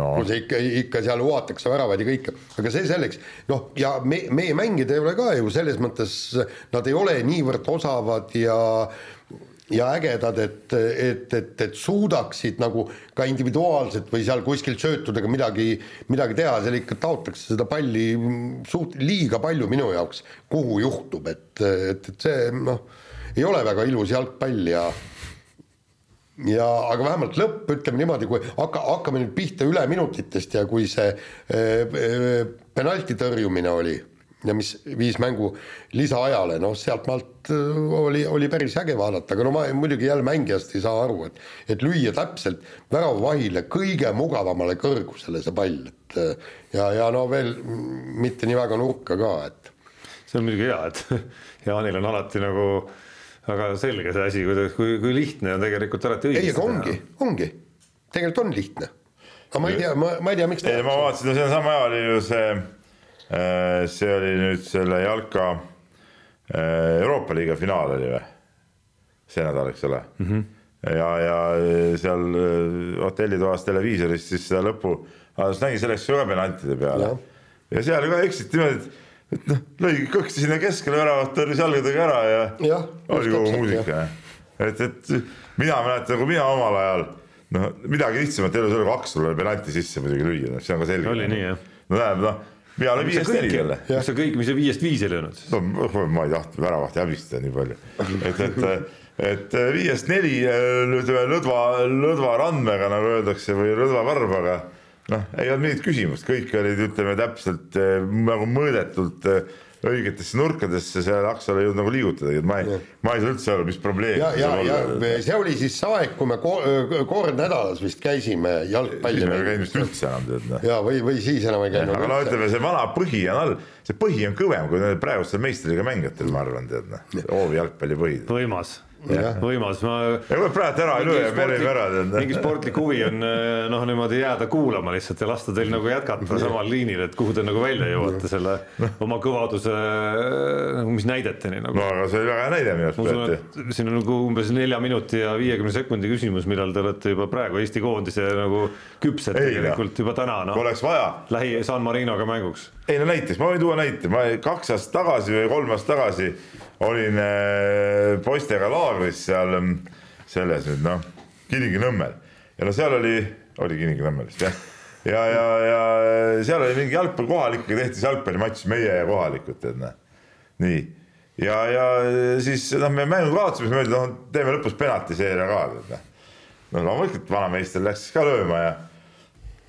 no.
See ikka, ikka seal huvatakse väravaid ja kõike, aga see selleks, noh, ja me, meie mängijad ei ole ka ju selles mõttes, nad ei ole niivõrd osavad ja ja ägedad, et, et, et, et suudaksid nagu ka individuaalselt või seal kuskil söötudega midagi, midagi teha, seal ikka taotakse seda palli suht liiga palju minu jaoks, kuhu juhtub, et, et, et see noh, ei ole väga ilus jalgpall ja ja aga vähemalt lõpp, ütleme niimoodi, kui hakka, hakkame nüüd pihta üleminutitest ja kui see äh, penalti tõrjumine oli ja mis viis mängu lisaajale, noh, sealtmaalt äh, oli, oli päris äge vaadata, aga no ma muidugi jälle mängijast ei saa aru, et et lüüa täpselt väravavahile kõige mugavamale kõrgusele see pall, et äh, ja, ja no veel mitte nii väga nurka ka, et.
See on muidugi hea, et Jaanil on alati nagu väga selge see asi, kuidas, kui, kui lihtne on tegelikult alati
ei,
õigesti
aga ongi, ongi, tegelikult on lihtne. aga ma ei tea, ma, ma ei tea, miks
ei ma vaatasin, no see on sama ajal ju see, see oli nüüd selle jalka äh, Euroopa liiga finaal oli või? see nädal, eks ole mm. -hmm. ja, ja seal äh, hotellitoas televiisoris siis seda lõpu, nägi selleks ka penaltide peale
Jah.
ja seal ka eksiti niimoodi, et, et noh, lõi kõksti sinna keskele väravat, tõrjus jalgadega ära ja
Jah,
oli kogu muusika. et, et mina mäletan, kui mina omal ajal noh, midagi lihtsamat ei ole, kui Akslule penalti sisse muidugi lüüa, see on ka selge.
Oli nii, jah.
no tähendab noh, peale viiest neli jälle.
miks sa kõik, mis sa viiest viis ei löönud
no ma ei tahtnud väravahti häbistada nii palju, et, et, et viiest neli ütleme lõdva, lõdva randmega, nagu öeldakse, või lõdva varbaga. noh, ei olnud mingit küsimust, kõik olid, ütleme täpselt eh, nagu mõõdetult eh, õigetesse nurkadesse, seal Aksal ei jõudnud nagu liigutadagi, et ma ei, ma ei saa üldse aru, mis probleem.
ja, ja, ja see oli siis see aeg, kui me ko- kord nädalas vist käisime jalgpalli
siis me ei käinud vist üldse enam tead noh.
ja või, või siis enam ei käinud
aga no ütleme, see vana põhi on all, see põhi on kõvem kui need praegustel meistriga mängijatel, ma arvan, tead noh, hoovi jalgpalli põhi.
võimas. võimas, ma
praegu ära ei löö ja me lööme ära,
mingi sportlik huvi on eh, noh, niimoodi jääda kuulama lihtsalt ja lasta teil nagu jätkata samal liinil, et kuhu te nagu välja jõuate selle oma kõvaduse nagu mis näideteni nagu.
No aga see oli väga hea näide minu arust,
siin on nagu umbes nelja minuti ja viiekümne sekundi küsimus, millal te olete juba praegu Eesti koondise nagu küpsed
Ei,
tegelikult juba täna noh,
oleks vaja,
lähi San Marinoga mänguks.
ei no näiteks ma võin tuua näite, ma kaks aastat tagasi või kolm aastat tagasi olin äh, poistega laagris seal mm, selles nüüd noh, Kilingi-Nõmmel ja no seal oli, oli Kilingi-Nõmmel vist jah, ja, ja, ja seal oli mingi jalgpall kohalikega tehti jalgpallimatš meie ja kohalikud tead noh, nii ja, ja siis noh, me mängu kaotasime, siis mõeldi, noh teeme lõpus penaltiseeria ka tead noh. no loomulikult vanameister läks ka lööma ja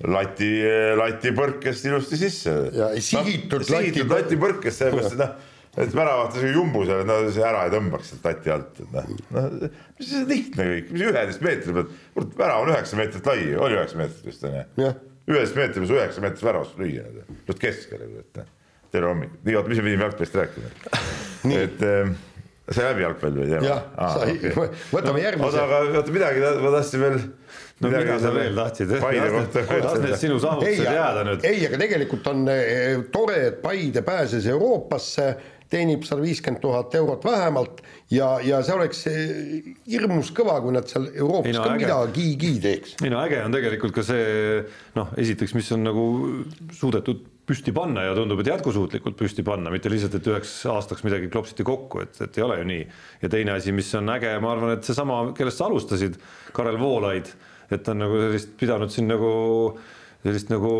lati, lati põrkest ilusti sisse.
Ja sihitud lati-
sihitud lati põrkest, sellepärast et noh, et väravahti see jumbu seal, no see ära ei tõmbaks sealt lati alt, et noh, noh, mis see lihtne kõik, mis üheteist meetri pealt, kurat, värav on üheksa meetrit lai, oli üheksa meetrit vist on ju
Jah..
üheteist meetri peal üheksa meetrit väravast lüüa, nüüd keskele, kurat, tere hommikut, nii oota, mis me pidime jalgpallist rääkima, et äh, sai läbi jalgpall või teema?
jah, sai, võtame
oota,
järgmise.
aga oota midagi ma tahtsin veel.
no mida sa veel tahtsid?
Paide kohta
las need sinu
ei,
saavutused jääda nüüd.
ei, aga tegelikult on eh, tore, et Paide pääses Euroopasse teenib sada viiskümmend tuhat eurot vähemalt ja, ja see oleks hirmus kõva, kui nad seal Euroopas
Ei no
ka
äge.
midagigi teeks.
ei no äge on tegelikult ka see noh, esiteks, mis on nagu suudetud püsti panna ja tundub, et jätkusuutlikult püsti panna, mitte lihtsalt, et üheks aastaks midagi klopsiti kokku, et, et ei ole ju nii. ja teine asi, mis on äge, ma arvan, et seesama, kellest sa alustasid, Karel Voolaid, et ta on nagu sellist pidanud siin nagu sellist nagu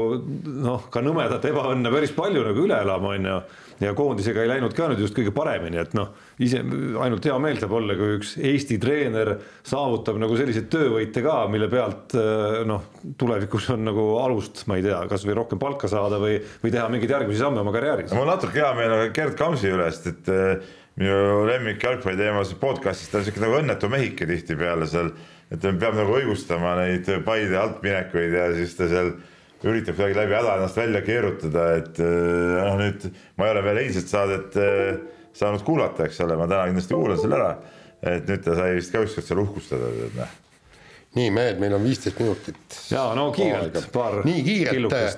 noh, ka nõmedat ebaõnne päris palju nagu üle elama, on ju. Ja koondisega ei läinud ka nüüd just kõige paremini, et noh, ise ainult hea meel saab olla, kui üks Eesti treener saavutab nagu selliseid töövõite ka, mille pealt eh, noh, tulevikus on nagu alust, ma ei tea, kasvõi rohkem palka saada või, või teha mingeid järgmisi samme oma karjääris.
mul on natuke hea meel aga Gerd Kamsi üle, sest et äh, minu lemmik jalgpalli teemas podcast'is ta on siuke nagu õnnetu mehike tihtipeale seal, et ta peab nagu õigustama neid Paide altminekuid ja siis ta seal üritab kuidagi läbi häda ennast välja keerutada, et äh, noh, nüüd ma ei ole veel eilset saadet äh, saanud kuulata, eks ole, ma täna kindlasti kuulan selle ära. et nüüd ta sai vist ka ükskord seal uhkustada, tead noh
nii mehed, meil on viisteist minutit.
ja no kiirelt, paar
nii kiirelt äh,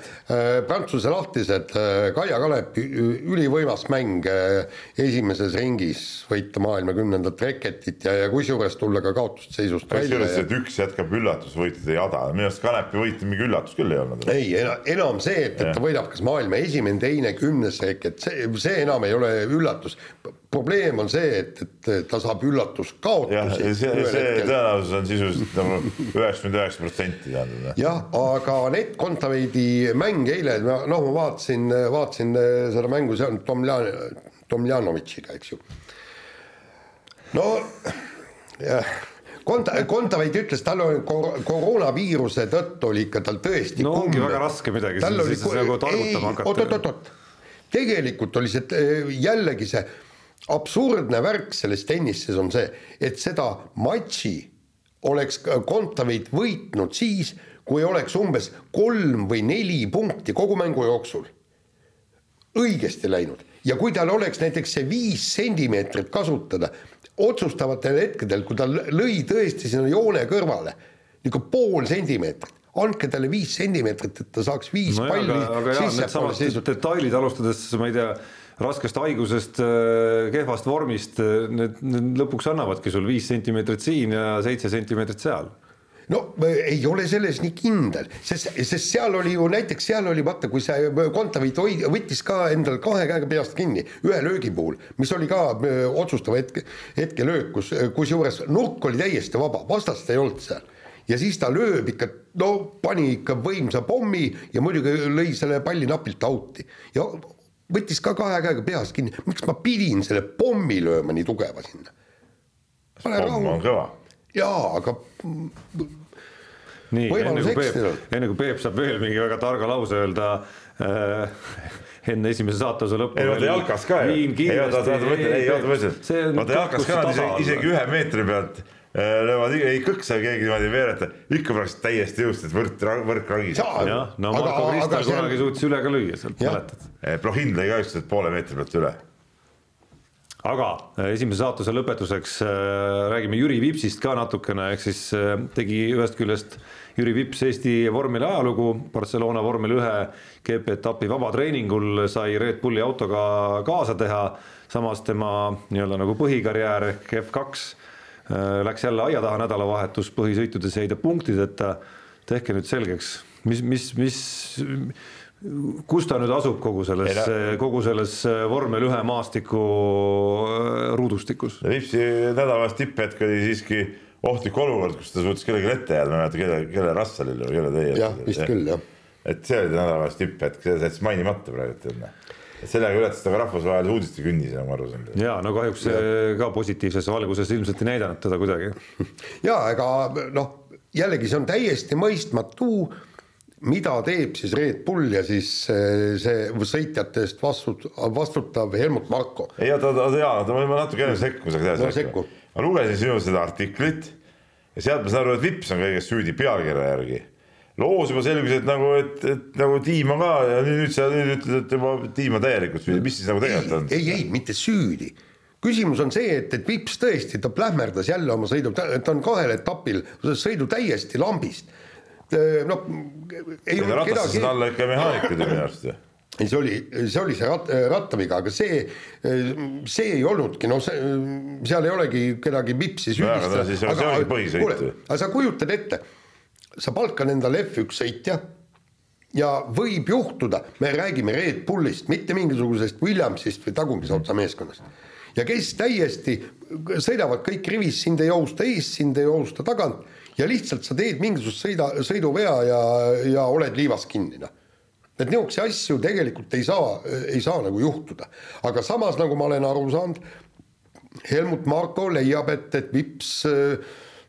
Prantsuse lahtised äh, Kaia Kanep, ülivõimas mäng äh, esimeses ringis võita maailma kümnendat reketit ja, ja kusjuures tulla ka kaotusseisust välja.
kusjuures, et üks jätkab üllatusvõitude jada, minu arust Kanepi võit mingi üllatus küll ei olnud.
ei, enam see, et, et ta võidab kas maailma esimene, teine, kümnes reket, see, see enam ei ole üllatus. Probleem on see, et, et ta saab üllatuskaotusi.
see, see tõenäosus on sisuliselt nagu üheksakümmend üheksa protsenti tähendab.
jah, aga Anett Kontaveidi mäng eile, noh, ma vaatasin, vaatasin seda mängu, see on Tomljan-, Tomljanovitšiga, eks ju. no jah, Konta-, Kontaveit ütles, tal on kor- koroonaviiruse tõttu oli ikka tal tõesti
No ongi väga raske midagi
tal oli
siis nagu targutama hakata.
oot, oot, oot, oot, tegelikult oli see eh, jällegi see absurdne värk selles tennises on see, et seda matši oleks Kontaveit võitnud siis, kui oleks umbes kolm või neli punkti kogu mängu jooksul õigesti läinud ja kui tal oleks näiteks see viis sentimeetrit kasutada otsustavatel hetkedel, kui ta lõi tõesti sinna joone kõrvale, niisugune pool sentimeetrit, andke talle viis sentimeetrit, et ta saaks viis
nojah,
palli sissepoole seisutada.
detailid alustades, ma ei tea, raskest haigusest, kehvast vormist, need, need lõpuks annavadki sul viis sentimeetrit siin ja seitse sentimeetrit seal
no ei ole selles nii kindel, sest, sest seal oli ju näiteks seal oli vaata, kui see Kontaveit võttis ka endal kahe käega peast kinni ühe löögi puhul, mis oli ka öö, otsustava hetke, hetkelöök, kus, kusjuures nurk oli täiesti vaba, vastast ei olnud seal. ja siis ta lööb ikka, no pani ikka võimsa pommi ja muidugi lõi selle palli napilt out'i ja võttis ka kahe käega peast kinni, miks ma pidin selle pommi lööma nii tugeva sinna?
pomm on kõva.
jaa, aga
nii, enne kui. Peep, enne kui Peep saab veel mingi väga targa lause öelda äh, enne esimese saatuse lõppu.
ei vaata jalkas ka ju. ei oota, oota, ei oota, ma ütlen. vaata jalkas ka isegi, isegi ühe meetri pealt löövad, ei kõksa keegi niimoodi veereta, ikka pärast täiesti jõust, et võrk, võrk ragis.
jah, no Marko Kristal kunagi suutis üle ka lüüa sealt, mäletad?
Plohin lõi ka ükskord poole meetri pealt üle.
aga äh, esimese saatuse lõpetuseks äh, räägime Jüri Vipsist ka natukene, ehk siis äh, tegi ühest küljest Jüri Vips Eesti vormeli ajalugu Barcelona vormel ühe GP-etapi vabatreeningul sai Red Bulli autoga kaasa teha, samas tema nii-öelda nagu põhikarjäär ehk F2 äh, läks jälle aia taha nädalavahetus, põhisõitudes jäi ta punktideta. tehke nüüd selgeks, mis, mis, mis kus ta nüüd asub kogu selles
Ei,,
kogu selles vormel ühe maastiku äh, ruudustikus?
Vipsi nädalavahetus tipphetk oli siiski ohtlik olukord, kus ta suutis kellelegi ette jääda, ma ei mäleta, kelle, kelle Russellile või kelle teie.
jah, vist küll jah.
et see oli ta nädalavahetus tipphetk, seda jättis mainimata praegu, et et sellega ületas ta ka rahvusvahelise uudistekünnise, nagu ma aru saan.
ja no kahjuks see ka positiivses valguses ilmselt ei näidanud teda kuidagi.
ja ega noh, jällegi see on täiesti mõistmatu, mida teeb siis Red Bull ja siis eh, see sõitjate eest vastut-, vastutav Helmut Marko.
ei oota, oota, oota, jaa, oota, ma natuke enne sekkun, saaks
No
edasi
sekku.
ma lugesin sinu seda artiklit ja sealt ma saan aru, et Vips on kõiges süüdi pealkirja järgi. Loos juba selgus, et nagu, et, et nagu Tiim on ka ja nüüd, sa nüüd ütled, et juba Tiim on täielikult süüdi, mis siis nagu tegelikult on?
ei, ei, mitte süüdi. küsimus on see, et, et Vips tõesti, ta plähmerdas jälle oma sõidu, ta on kahel etapil sõidu täiesti lambist. noh, ei olnud kedagi,
alla ikka mehaanikud minu arust ju.
ei, see oli, see oli see rat, rattaviga, aga see, see ei olnudki, noh, seal ei olegi kedagi vipsi süüdistada aga sa kujutad ette, sa palkad endale F1 sõitja ja võib juhtuda, me räägime Red Bullist, mitte mingisugusest Williamsist või tagumise otsa meeskonnast. ja kes täiesti sõidavad kõik rivis, sind ei ohusta ees, sind ei ohusta tagant ja lihtsalt sa teed mingisugust sõida, sõiduvea ja, ja oled liivas kinni, noh. Et niisuguseid asju tegelikult ei saa, ei saa nagu juhtuda, aga samas, nagu ma olen aru saanud, Helmut Marko leiab, et, et Vips äh,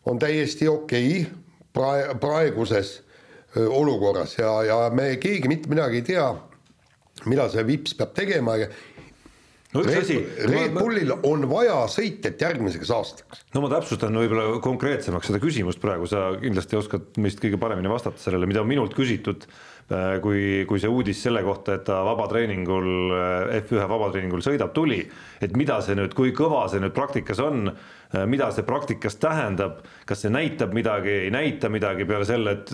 on täiesti okei. okay prae-, praeguses äh, olukorras ja, ja me keegi mitte midagi ei tea, mida see Vips peab tegema ja
no üks asi,
Red Bullil on vaja sõitjat järgmiseks aastaks.
no ma täpsustan võib-olla konkreetsemaks seda küsimust praegu, sa kindlasti oskad meist kõige paremini vastata sellele, mida on minult küsitud, kui, kui see uudis selle kohta, et ta vabatreeningul, F1 vabatreeningul sõidab, tuli, et mida see nüüd, kui kõva see nüüd praktikas on, mida see praktikas tähendab, kas see näitab midagi, ei näita midagi peale selle, et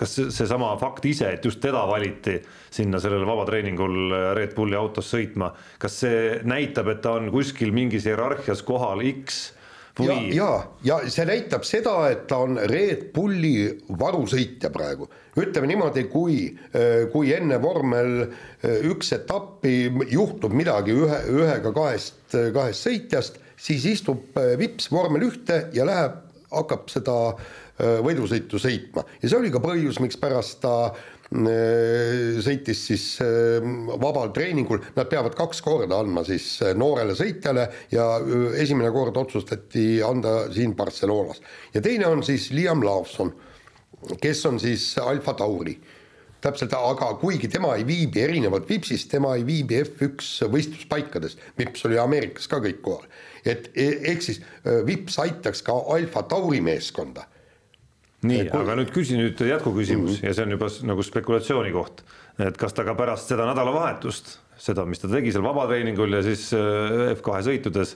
kas see- seesama fakt ise, et just teda valiti sinna sellele vabatreeningul Red Bulli autos sõitma, kas see näitab, et ta on kuskil mingis hierarhias kohal X
ja ja, ja see näitab seda, et ta on Red Bulli varusõitja praegu. ütleme niimoodi, kui, kui enne vormel äh, üks etappi juhtub midagi ühe, ühega kahest, kahest sõitjast, siis istub äh, Vips vormel ühte ja läheb, hakkab seda äh, võidusõitu sõitma. Ja see oli ka põhjus, mikspärast ta äh, sõitis siis vabal treeningul, nad peavad kaks korda andma siis noorele sõitjale ja esimene kord otsustati anda siin Barcelonas. Ja teine on siis Liam Lawson, kes on siis Alfa Tauri. Täpselt, aga kuigi tema ei viibi erinevalt Vipsist, tema ei viibi F1 võistluspaikades, Vips oli Ameerikas ka kõik kohal, et e- ehk siis äh, Vips aitaks ka Alfa Tauri meeskonda
nii,
kui-
aga nüüd küsi nüüd jätkuküsimus
Mhm.
ja see on juba nagu spekulatsiooni koht, et kas ta ka pärast seda nädalavahetust, seda, mis ta tegi seal vabatreeningul ja siis äh, F2 sõitudes,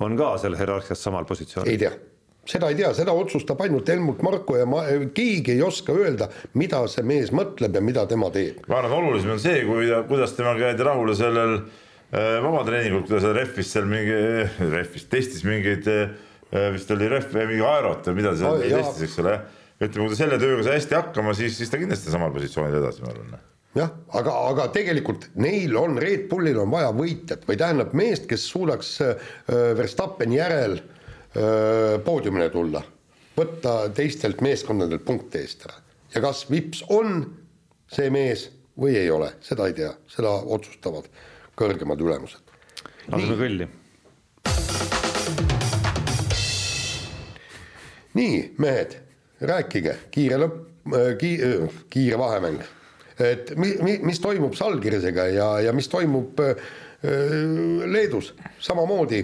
on ka seal hierarhias samal positsioonil?
ei tea, seda ei tea, seda otsustab ainult Helmut Marko ja ma, keegi ei oska öelda, mida see mees mõtleb ja mida tema teeb.
ma arvan, olulisem on see, kui, kuidas temaga jäid rahule sellel äh, vabatreeningul, kui ta seal rehvis seal mingi, rehvis, testis mingeid äh, vist oli rehv, mingi aerot või mida ta seal
jaa.
testis, eks ole. ütleme, kui ta selle tööga sai hästi hakkama, siis, siis ta kindlasti samal positsioonil edasi, ma arvan
jah, aga, aga tegelikult neil on, Red Bullil on vaja võitjat või tähendab meest, kes suudaks äh, Verstappeni järel äh, poodiumile tulla, võtta teistelt meeskondadelt punkte eest ära ja kas Vips on see mees või ei ole, seda ei tea, seda otsustavad kõrgemad ülemused.
laseme kõlli.
nii, mehed, rääkige, kiire lõpp, kiire, kiire vahemäng. et mi-, mi-, mis toimub Salgirisega ja, ja mis toimub äh, Leedus, samamoodi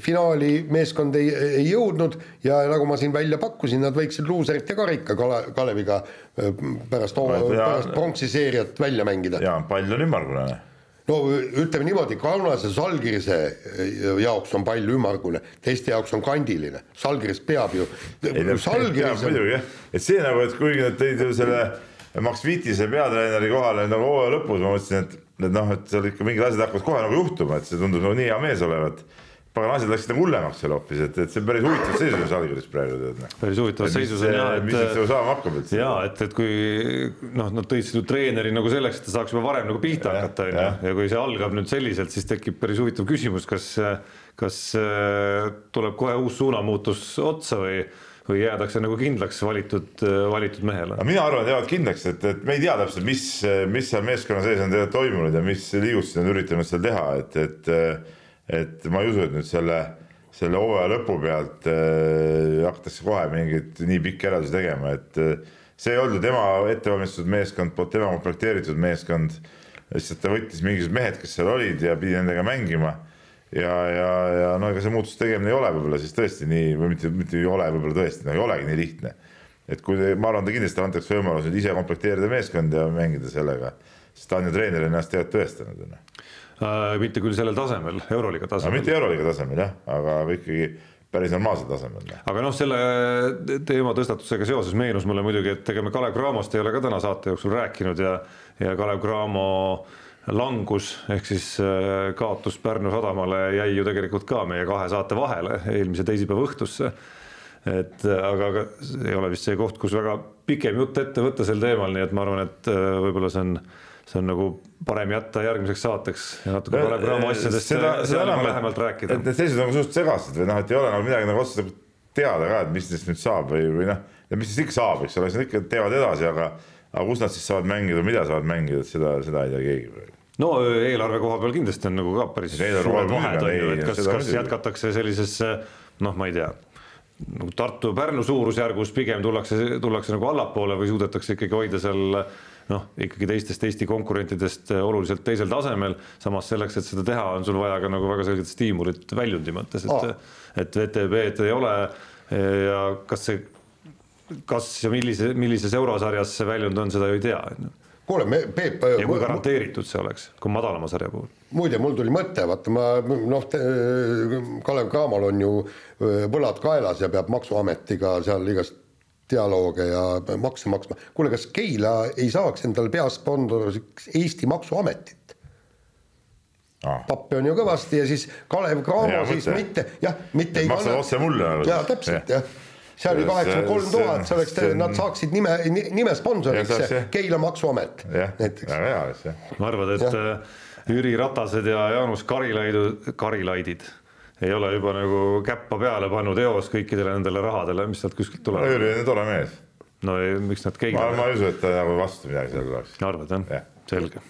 finaali meeskond ei, ei jõudnud ja nagu ma siin välja pakkusin, nad võiksid luuserit ja karika Kale, Kaleviga äh, pärast, pärast pronksi seeriat välja mängida.
ja pall on ümmargune.
No ütleme niimoodi, Kaunase Salgirise jaoks on pall ümmargune, teiste jaoks on kandiline, Salgiris peab ju. Salgiris
muidugi jah, et see nagu, et kuigi nad tõid ju selle Max Wittise peatreeneri kohale nagu hooaja lõpus, ma mõtlesin, et, et noh, et seal ikka mingid asjad hakkavad kohe nagu juhtuma, et see tundub nagu nii hea mees olevat. Pagan asjad läksid nagu hullemaks seal hoopis, et, et see on päris huvitav seisus on Salgiris praegu tead. noh.
päris huvitavas seisus on jah,
mis siit
et
nagu saama hakkab üldse.
ja et, et kui noh, nad tõid seda treeneri nagu selleks, et ta saaks juba varem nagu pihta
Jah,
hakata, on ju
jah.,
ja kui see algab nüüd selliselt, siis tekib päris huvitav küsimus, kas, kas äh, tuleb kohe uus suunamuutus otsa või, või jäädakse nagu kindlaks valitud, valitud mehele
aga. mina arvan, et jäävad kindlaks, et, et me ei tea täpselt, mis, mis seal meeskonna sees on toimunud ja mis liigutusi nad üritanud seal teha, et, et, et ma ei usu, et nüüd selle, selle hooaja lõpu pealt äh, hakatakse kohe mingeid nii pikki järeldusi tegema, et äh, see ei olnud tema ettevalmistatud meeskond, poolt tema komplekteeritud meeskond. lihtsalt ta võttis mingisugused mehed, kes seal olid ja pidi nendega mängima ja, ja, ja no ega see muutuste tegemine ei ole võib-olla siis tõesti nii või mitte, mitte ei ole võib-olla tõesti, no ei olegi nii lihtne et kui ma arvan, ta kindlasti antakse võimalus nüüd ise komplekteerida meeskond ja mängida sellega, sest ta on ju treenerina ennast tegelikult tõestanud, onju.
Äh, mitte küll sellel tasemel, Euroliiga tasemel
mitte. euroliiga tasemel jah, aga ikkagi päris normaalsel tasemel.
aga noh, selle teema tõstatusega seoses meenus mulle muidugi, et ega me Kalev Cramost ei ole ka täna saate jooksul rääkinud ja, ja Kalev Cramo langus ehk siis äh, kaotus Pärnu sadamale jäi ju tegelikult ka meie kahe saate vahele eelmise teisipäeva õhtusse. et äh, aga, aga ei ole vist see koht, kus väga pikem jutt ette võtta sel teemal, nii et ma arvan, et võib-olla see on see on nagu parem jätta järgmiseks saateks ja natuke Kalev Cramo asjadest seda, seda enam, lähemalt rääkida.
et need seisud on suhteliselt segased või noh, et ei ole nagu midagi nagu otseselt teada ka, et mis nendest nüüd saab või, või noh, mis nendest ikka saab, eks ole, siis nad ikka teevad edasi, aga aga kus nad siis saavad mängida, mida saavad mängida, et seda, seda ei tea keegi praegu
no eelarve koha peal kindlasti on nagu ka päris suured vahed on ju, et kas, kas jätkatakse sellises noh, ma ei tea nagu Tartu-Pärnu suurusjärgus pigem tullakse, tullakse nagu allapoole või suudetakse ikkagi hoida seal noh, ikkagi teistest Eesti konkurentidest äh, oluliselt teisel tasemel. samas selleks, et seda teha, on sul vaja ka nagu väga selget stiimulit väljundi mõttes, et oh., et VTB-d ei ole ja kas see, kas ja millise, millises eurosarjas see väljund on, seda ju ei tea, on ju
kuule, me, Peep.
ja kui garanteeritud see oleks, kui madalama sarja puhul?
muide, mul tuli mõte, vaata ma noh, Kalev Cramol on ju võlad kaelas ja peab maksuametiga seal igast dialoog ja makse maksma. kuule, kas Keila ei saaks endale peasponsoriks Eesti Maksuametit ah.? pappi on ju kõvasti ja siis Kalev Cramo siis mõte. mitte, jah, mitte
ei
maksa
otse mulle.
jaa, täpselt jah ja. see oli kaheksakümmend kolm tuhat, see oleks, nad saaksid nime, nime sponsoriks, Keila Maksuamet
näiteks.
ma arvan, et ja. Äh, Jüri Ratased ja Jaanus Karilaidu, Karilaidid ei ole juba nagu käppa peale pannud eos kõikidele nendele rahadele, mis sealt kuskilt tulevad.
Jüri on tore mees.
no ei, miks nad keegi.
ma, ei usu, et ta nagu vastu midagi seal oleks.
arvad jah ja.? selge.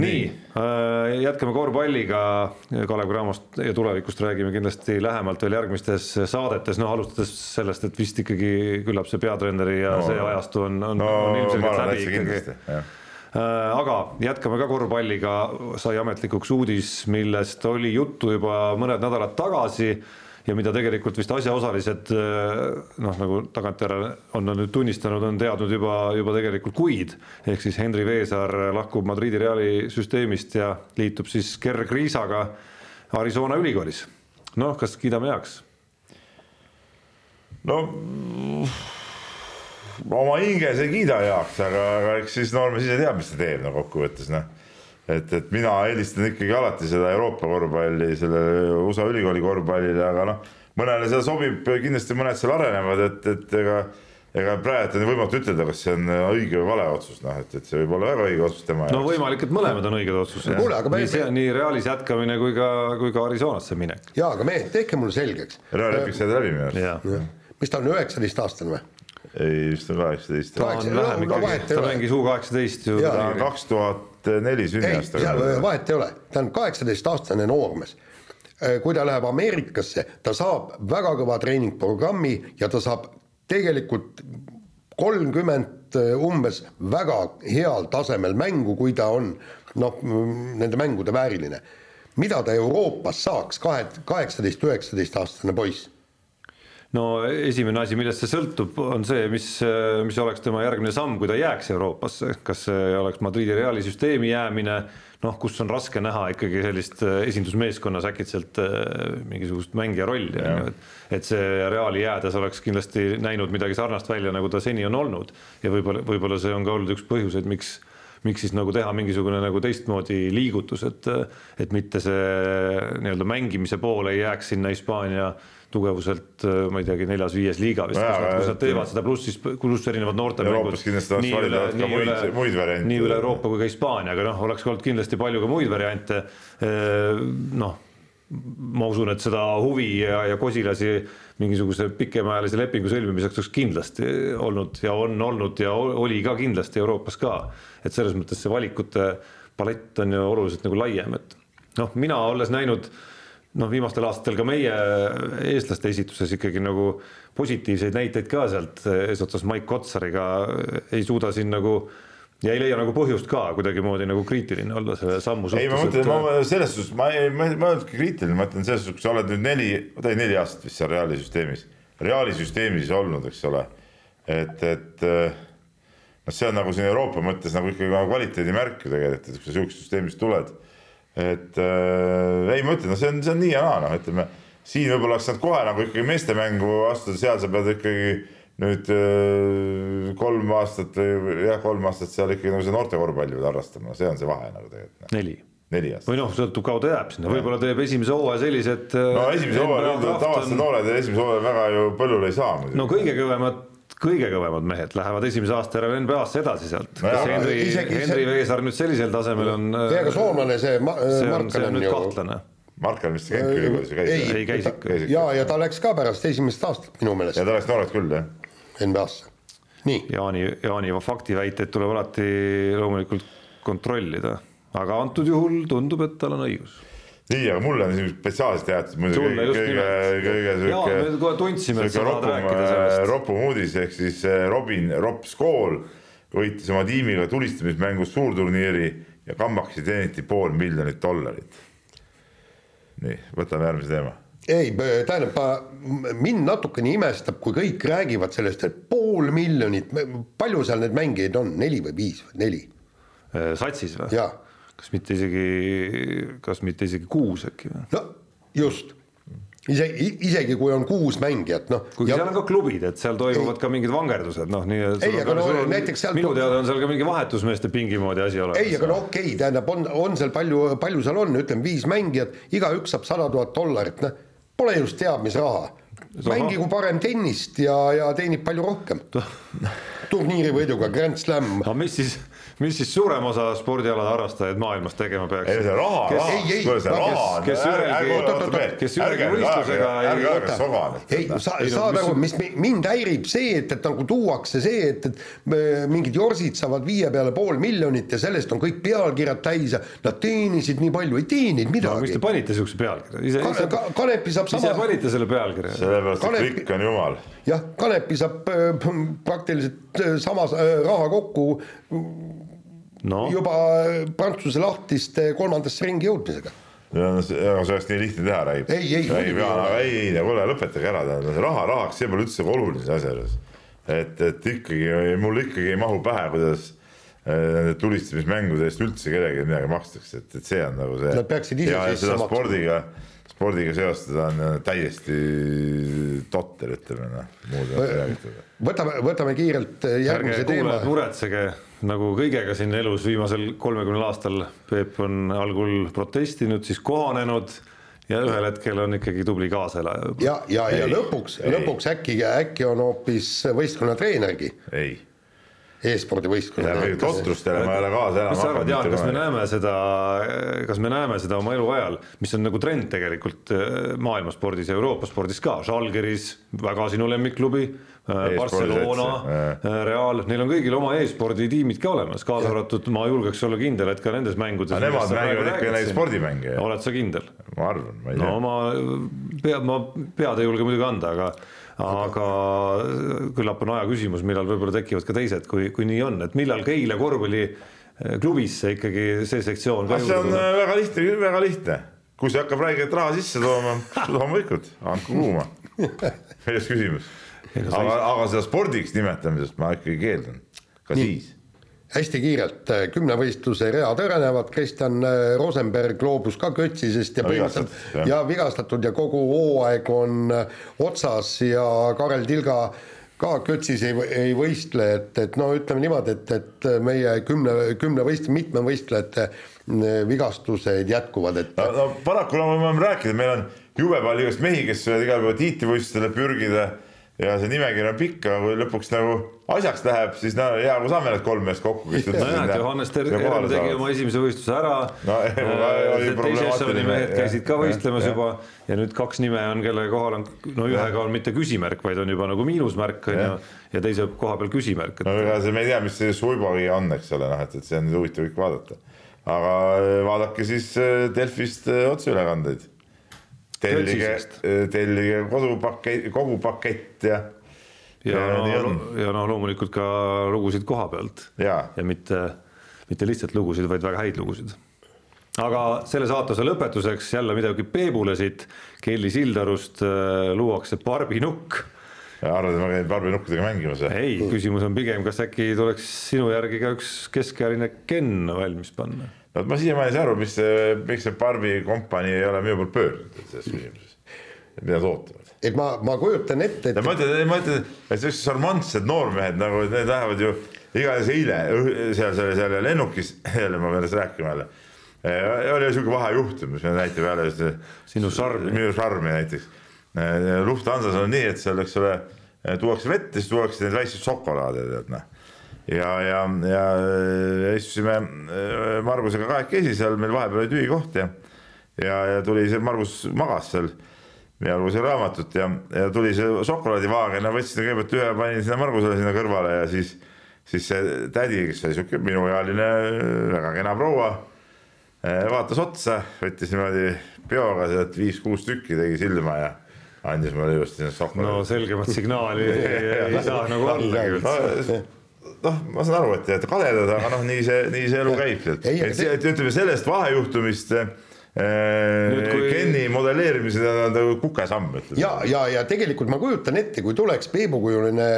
nii äh,, jätkame korvpalliga, Kalev Cramost ja tulevikust räägime kindlasti lähemalt veel järgmistes saadetes, noh alustades sellest, et vist ikkagi küllap see peatreeneri ja no, see ajastu on, on, no, on ilmselgelt läbi ikkagi aga jätkame ka korvpalliga, sai ametlikuks uudis, millest oli juttu juba mõned nädalad tagasi ja mida tegelikult vist asjaosalised äh, noh, nagu tagantjärele on nad nüüd tunnistanud, on teadnud juba, juba tegelikult kuid. ehk siis Henri Veesaar lahkub Madridi Reali süsteemist ja liitub siis Gerg Riisaga Arizona ülikoolis. noh, kas kiidame heaks?
no oma hinges ei kiida heaks, aga, aga eks siis noormees ise teab, mis ta teeb no kokkuvõttes noh. et, et mina eelistan ikkagi alati seda Euroopa korvpalli sellele USA ülikooli korvpallile, aga noh, mõnele seda sobib, kindlasti mõned seal arenevad, et, et ega ega praegu on võimatu ütelda, kas see on õige või vale otsus, noh, et, et see võib olla väga õige otsus tema
jaoks. no võimalik, et mõlemad on õiged otsused. nii see, nii Realis jätkamine kui ka, kui ka Arizonasse minek.
jaa, aga mehed, tehke mulle selgeks.
Real leping sai läbi minu arust.
mis ta on, üheksateist aastane või?
Ei, vist on kaheksateist.
ta on vähem ikkagi, ta mängis U kaheksateist ju.
kaks tuhat neli sünniaasta.
vahet ei ole, ta on kaheksateistaastane noormees. Äh, kui ta läheb Ameerikasse, ta saab väga kõva treeningprogrammi ja ta saab tegelikult kolmkümmend äh, umbes väga heal tasemel mängu, kui ta on noh, nende mängude vääriline. mida ta Euroopas saaks, kahe, kaheksateist, üheksateist aastane poiss
no esimene asi, millest see sõltub, on see, mis, mis oleks tema järgmine samm, kui ta jääks Euroopasse, kas see oleks Madridi Reali süsteemi jäämine, noh, kus on raske näha ikkagi sellist äh, esindusmeeskonnas äkitselt äh, mingisugust mängija rolli, on ju, et et see Reali jäädes oleks kindlasti näinud midagi sarnast välja, nagu ta seni on olnud. Ja võib-olla, võib-olla see on ka olnud üks põhjuseid, miks miks siis nagu teha mingisugune nagu teistmoodi liigutus, et et mitte see nii-öelda mängimise pool ei jääks sinna Hispaania tugevuselt, äh, ma ei teagi, neljas-viies liiga vist, kus nad teevad seda, pluss siis, pluss erinevad noortemängud.
nii üle, nii üle, muid variante.
nii üle Euroopa kui ka Hispaania, aga noh, oleks olnud kindlasti palju ka muid variante. Äh, noh, ma usun, et seda huvi ja, ja kosilasi mingisuguse pikemaajalise lepingu sõlmimiseks oleks kindlasti olnud ja on olnud ja oli ka kindlasti Euroopas ka. et selles mõttes see valikute palett on ju oluliselt nagu laiem, et noh, mina olles näinud äh, noh, viimastel aastatel ka meie eestlaste esituses ikkagi nagu positiivseid näiteid ka sealt eesotsas Mike Kotsariga ei suuda siin nagu ja ei leia nagu põhjust ka kuidagimoodi nagu kriitiline olla selle sammu suhtes.
ei, ma mõtlen, ma selles suhtes, ma ei, ma ei olnudki kriitiline, ma mõtlen selles suhtes, kui sa oled nüüd neli, oota neli aastat vist seal Reali süsteemis, Reali süsteemis olnud, eks ole. et, et noh, see on nagu siin Euroopa mõttes nagu ikkagi kvaliteedimärk ju tegelikult, et kui sa sihukesest süsteemist tuled et äh, ei, ma ütlen, no see on, see on nii ja naa, noh, ütleme siin võib-olla oleks saanud kohe nagu ikkagi meeste mängu astuda, seal sa pead ikkagi nüüd öö, kolm aastat või jah, kolm aastat seal ikkagi nagu see noorte korvpalli pead harrastama, see on see vahe nagu tegelikult.
neli
neli aastat.
või noh, sõltub kaua ta jääb sinna, võib-olla teeb esimese hooaja sellised.
no esimese hooaja tavaliselt noored esimese hooaja väga ju põllule ei saa
no kõige kõvemad kõige kõvemad mehed lähevad esimese aasta järel NBA-sse edasi sealt no. kas Henri, Henri Veesaar nüüd sellisel tasemel on?
ei, aga soomlane see ma,
see on, see on nüüd kahtlane.
Markan vist Genki ülikoolis ju käis.
ei, ei käis ikka.
ja, ja ta läks ka pärast esimest aastat minu meelest.
ja ta läks noorelt küll jah.
NBA-sse, nii.
Jaani, Jaani faktiväiteid tuleb alati loomulikult kontrollida, aga antud juhul tundub, et tal on õigus
nii, aga mulle on siin spetsiaalselt jäetud muidugi kõige, kõige,
sihuke. me kohe tundsime, et sa tahad rääkida sellest.
ropum uudis ehk siis äh, Robin Ropp Skool võitis oma tiimiga tulistamismängus suurturniiri ja kambakesi teeniti pool miljonit dollarit. nii, võtame järgmise teema
ei, tähendab, mind natukene imestab, kui kõik räägivad sellest, et pool miljonit, palju seal neid mängijaid on, neli või viis või neli?
Äh, satsis või?
jaa
kas mitte isegi, kas mitte isegi kuus äkki või?
no just, isegi, isegi kui on kuus mängijat, noh.
kuigi ja... seal on ka klubid, et seal toimuvad ei. ka mingid vangerdused, noh, nii et
ei, aga no näiteks sealt
minu teada on seal ka mingi vahetusmeeste pingi moodi asi olemas.
ei, aga no okei okay,, tähendab, on, on seal palju, palju seal on, ütleme viis mängijat, igaüks saab sada tuhat dollarit, noh, pole just teab mis raha. mängigu parem tennist ja, ja teenib palju rohkem turniiri võiduga, Grand Slam.
aga mis siis mis siis suurem osa spordialade harrastajaid maailmas tegema peaks?
ei, see raha, raha, see raha
kes ühelgi, kes ühelgi võistlusega
ei. sogane.
ei, sa, saad aru, mis mind häirib see, et, et nagu tuuakse see, et, et mingid jorsid saavad viie peale pool miljonit ja sellest on kõik pealkirjad täis ja nad teenisid nii palju, ei teeninud midagi
no,. miks te panite siukse pealkirja? ise,
ise, ka, Kanepi saab
sama. ise panite selle pealkirja.
sellepärast, et klikk on jumal.
jah, Kanepi saab äh, praktiliselt äh, sama äh, raha kokku no. juba Prantsuse lahtiste kolmandasse ringi jõudmisega
ja see oleks nii lihtne teha, räägib.
ei, ei,
aga ei, ei, kuule lõpetage ära, tähendab raha rahaks, see pole üldse oluline see asja juures. et, et ikkagi mul ikkagi ei mahu pähe, kuidas äh, nende tulistamismängude eest üldse kellelegi midagi makstakse, et, et see on nagu see.
Nad peaksid ise
sisse maksma. spordiga spordiga seostada on äh, täiesti totter, ütleme noh, muud ei ole räägitud.
võtame, võtame kiirelt äh, järgmise
teema. muretsege, nagu kõigega siin elus viimasel kolmekümnel aastal Peep on algul protestinud, siis kohanenud ja ühel hetkel on ikkagi tubli kaaselaja.
ja, ja, ja lõpuks, lõpuks äkki, äkki on hoopis võistkonna treenergi.
ei
e-spordivõistkonna.
totrustele ma ei ole kaasa enam
hakanud. mis sa arvad, Jaan, kas me näeme seda, kas me näeme seda oma eluajal, mis on nagu trend tegelikult äh, maailmaspordis ja Euroopa spordis ka, Žalgiris, väga sinu lemmikklubi, äh, Barcelona, äh, Real, neil on kõigil oma e-sporditiimid ka olemas, kaasa arvatud, ma julgeks olla kindel, et ka nendes mängudes.
Nemad mängivad ikka neid spordimänge.
oled sa kindel?
ma arvan, ma ei tea.
no ma pea, ma pead ei julge muidugi anda, aga aga küllap on aja küsimus, millal võib-olla tekivad ka teised, kui, kui nii on, et millal Keila korvpalliklubisse ikkagi see sektsioon
ka see on tuleb? Äh, väga lihtne, väga lihtne, kui see hakkab räigelt raha sisse tooma, loomulikult, andku kuuma, milles küsimus. aga, aga seda spordiks nimetamisest ma ikkagi keeldun, ka nii. siis
hästi kiirelt, äh, kümnevõistluse read hõrenevad, Kristjan äh, Rosenberg loobus ka kötsisest ja põhimõtteliselt ja vigastatud ja kogu hooaeg on äh, otsas ja Karel Tilga ka kötsis ei, ei võistle, et, et no ütleme niimoodi, et, et meie kümne, kümne võist-, mitmevõistlejate vigastused jätkuvad, et
no, no paraku no me oleme rääkinud, meil on jube palju igast mehi, kes võivad igal pool tiitlivõistlusele pürgida ja see nimekiri on pikk, aga kui lõpuks nagu asjaks läheb, siis no hea, kui saame need kolm meest kokku.
nojah, Johannes Terem tegi oma esimese võistluse ära no,. Äh, teise mehed käisid ka võistlemas ja, juba ja nüüd kaks nime on, kelle kohal on, no ühega on mitte küsimärk, vaid on juba nagu miinusmärk on ju, ja teise koha peal küsimärk
et.... no ega see, me ei tea, mis see Suibovi on, eks ole, noh, et, et see on huvitav kõik vaadata. aga vaadake siis äh, Delfist äh, otseülekandeid tellige, tellige kodupakett, kogu pakett ja.
ja, ja, no, ja no loomulikult ka lugusid koha pealt
ja,
ja mitte, mitte lihtsalt lugusid, vaid väga häid lugusid. aga selle saatuse lõpetuseks jälle midagi Peebule siit, Kelly Sildarust äh, luuakse barbinukk
arvad, et ma käin barbinukkudega mängimas või?
ei, küsimus on pigem, kas äkki tuleks sinu järgi ka üks keskealine Ken valmis panna
vot ma siiamaani ei saa aru, mis miks see Barbi kompanii ei ole minu poole pöördunud selles küsimuses. mida nad ootavad
et ma, ma kujutan ette, et.
ja ma ütlen, ma ütlen, et sellised šarmantsed noormehed nagu need lähevad ju igatahes eile seal, seal, seal lennukis, jälle ma pean sellest rääkima jälle. oli sihuke vahejuhtum, mis näitab jälle.
sinu šarmi.
minu šarmi näiteks. Lufthansas on nii, et seal, eks ole, tuuakse vett ja siis tuuakse neid väikseid šokolaade, tead noh ja, ja, ja istusime Margusega kahekesi seal, meil vahepeal oli tühi koht ja, ja, ja tuli see Margus magas seal ja lugesin raamatut ja, ja tuli see šokolaadivaagen ja võtsin kõigepealt ühe, panin sinna Margusele sinna kõrvale ja siis, siis see tädi, kes oli sihuke minuealine väga kena proua, vaatas otsa, võttis niimoodi peoga sealt viis-kuus tükki, tegi silma ja andis mulle ilusti šokolaadi.
no selgemat signaali ei saa nagu üldse
noh, ma saan aru, et te olete kadedad, aga noh, nii see, nii see elu käib, et, et, et ütleme sellest vahejuhtumist kui... Kenny modelleerimised on nagu kukesamm.
ja, ja, ja tegelikult ma kujutan ette, kui tuleks Peebukujuline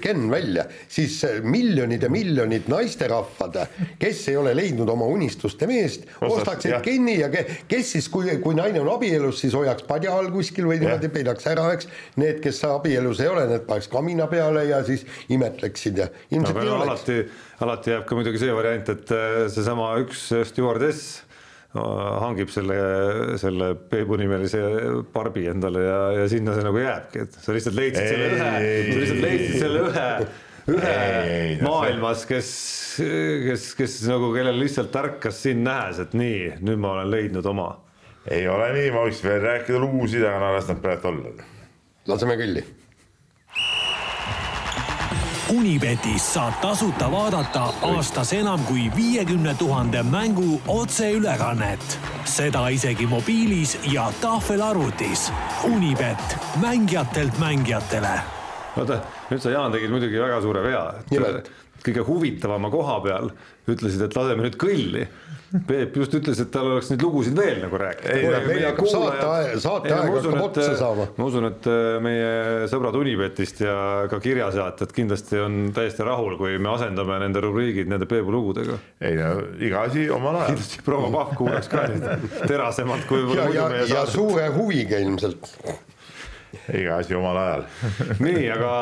Ken välja, siis miljonid ja miljonid naisterahvad, kes ei ole leidnud oma unistuste meest, ostaksid Kenny ja kes siis, kui, kui naine on abielus, siis hoiaks padja all kuskil või niimoodi peidaks ära, eks. Need, kes abielus ei ole, need paneks kamina peale ja siis imetleksid ja ilmselt no,
alati, alati jääb ka muidugi see variant, et äh, seesama üks stjuardess hangib selle, selle Peebu nimelise barbi endale ja, ja sinna see nagu jääbki, et sa lihtsalt leidsid ei, selle ühe, sa lihtsalt leidsid selle ühe, ühe ei, maailmas, kes, kes, kes nagu, kellel lihtsalt ärkas sind nähes, et nii, nüüd ma olen leidnud oma.
ei ole nii, ma võiks veel rääkida lugusid, aga no las nad praegu olla.
laseme kõlli
Unibetis saab tasuta vaadata aastas enam kui viiekümne tuhande mängu otseülekannet. seda isegi mobiilis ja tahvelarvutis. Unibet, mängijatelt mängijatele.
oota, nüüd sa, Jaan, tegid muidugi väga suure vea. Kõige huvitavama koha peal ütlesid, et laseme nüüd kõlli Peep just ütles, et tal oleks neid lugusid veel nagu rääkida.
hakkab saateaeg, saateaeg hakkab otsa saama.
ma usun, et äh, meie sõbrad Unibetist ja ka kirjasaatjad kindlasti on täiesti rahul, kui me asendame nende rubriigid nende Peebu lugudega.
ei no iga asi omal ajal.
kindlasti proua Pahv kuulaks ka neid terasemalt kui
ja, ja, ja suure huviga ilmselt
iga asi omal ajal.
Nii, aga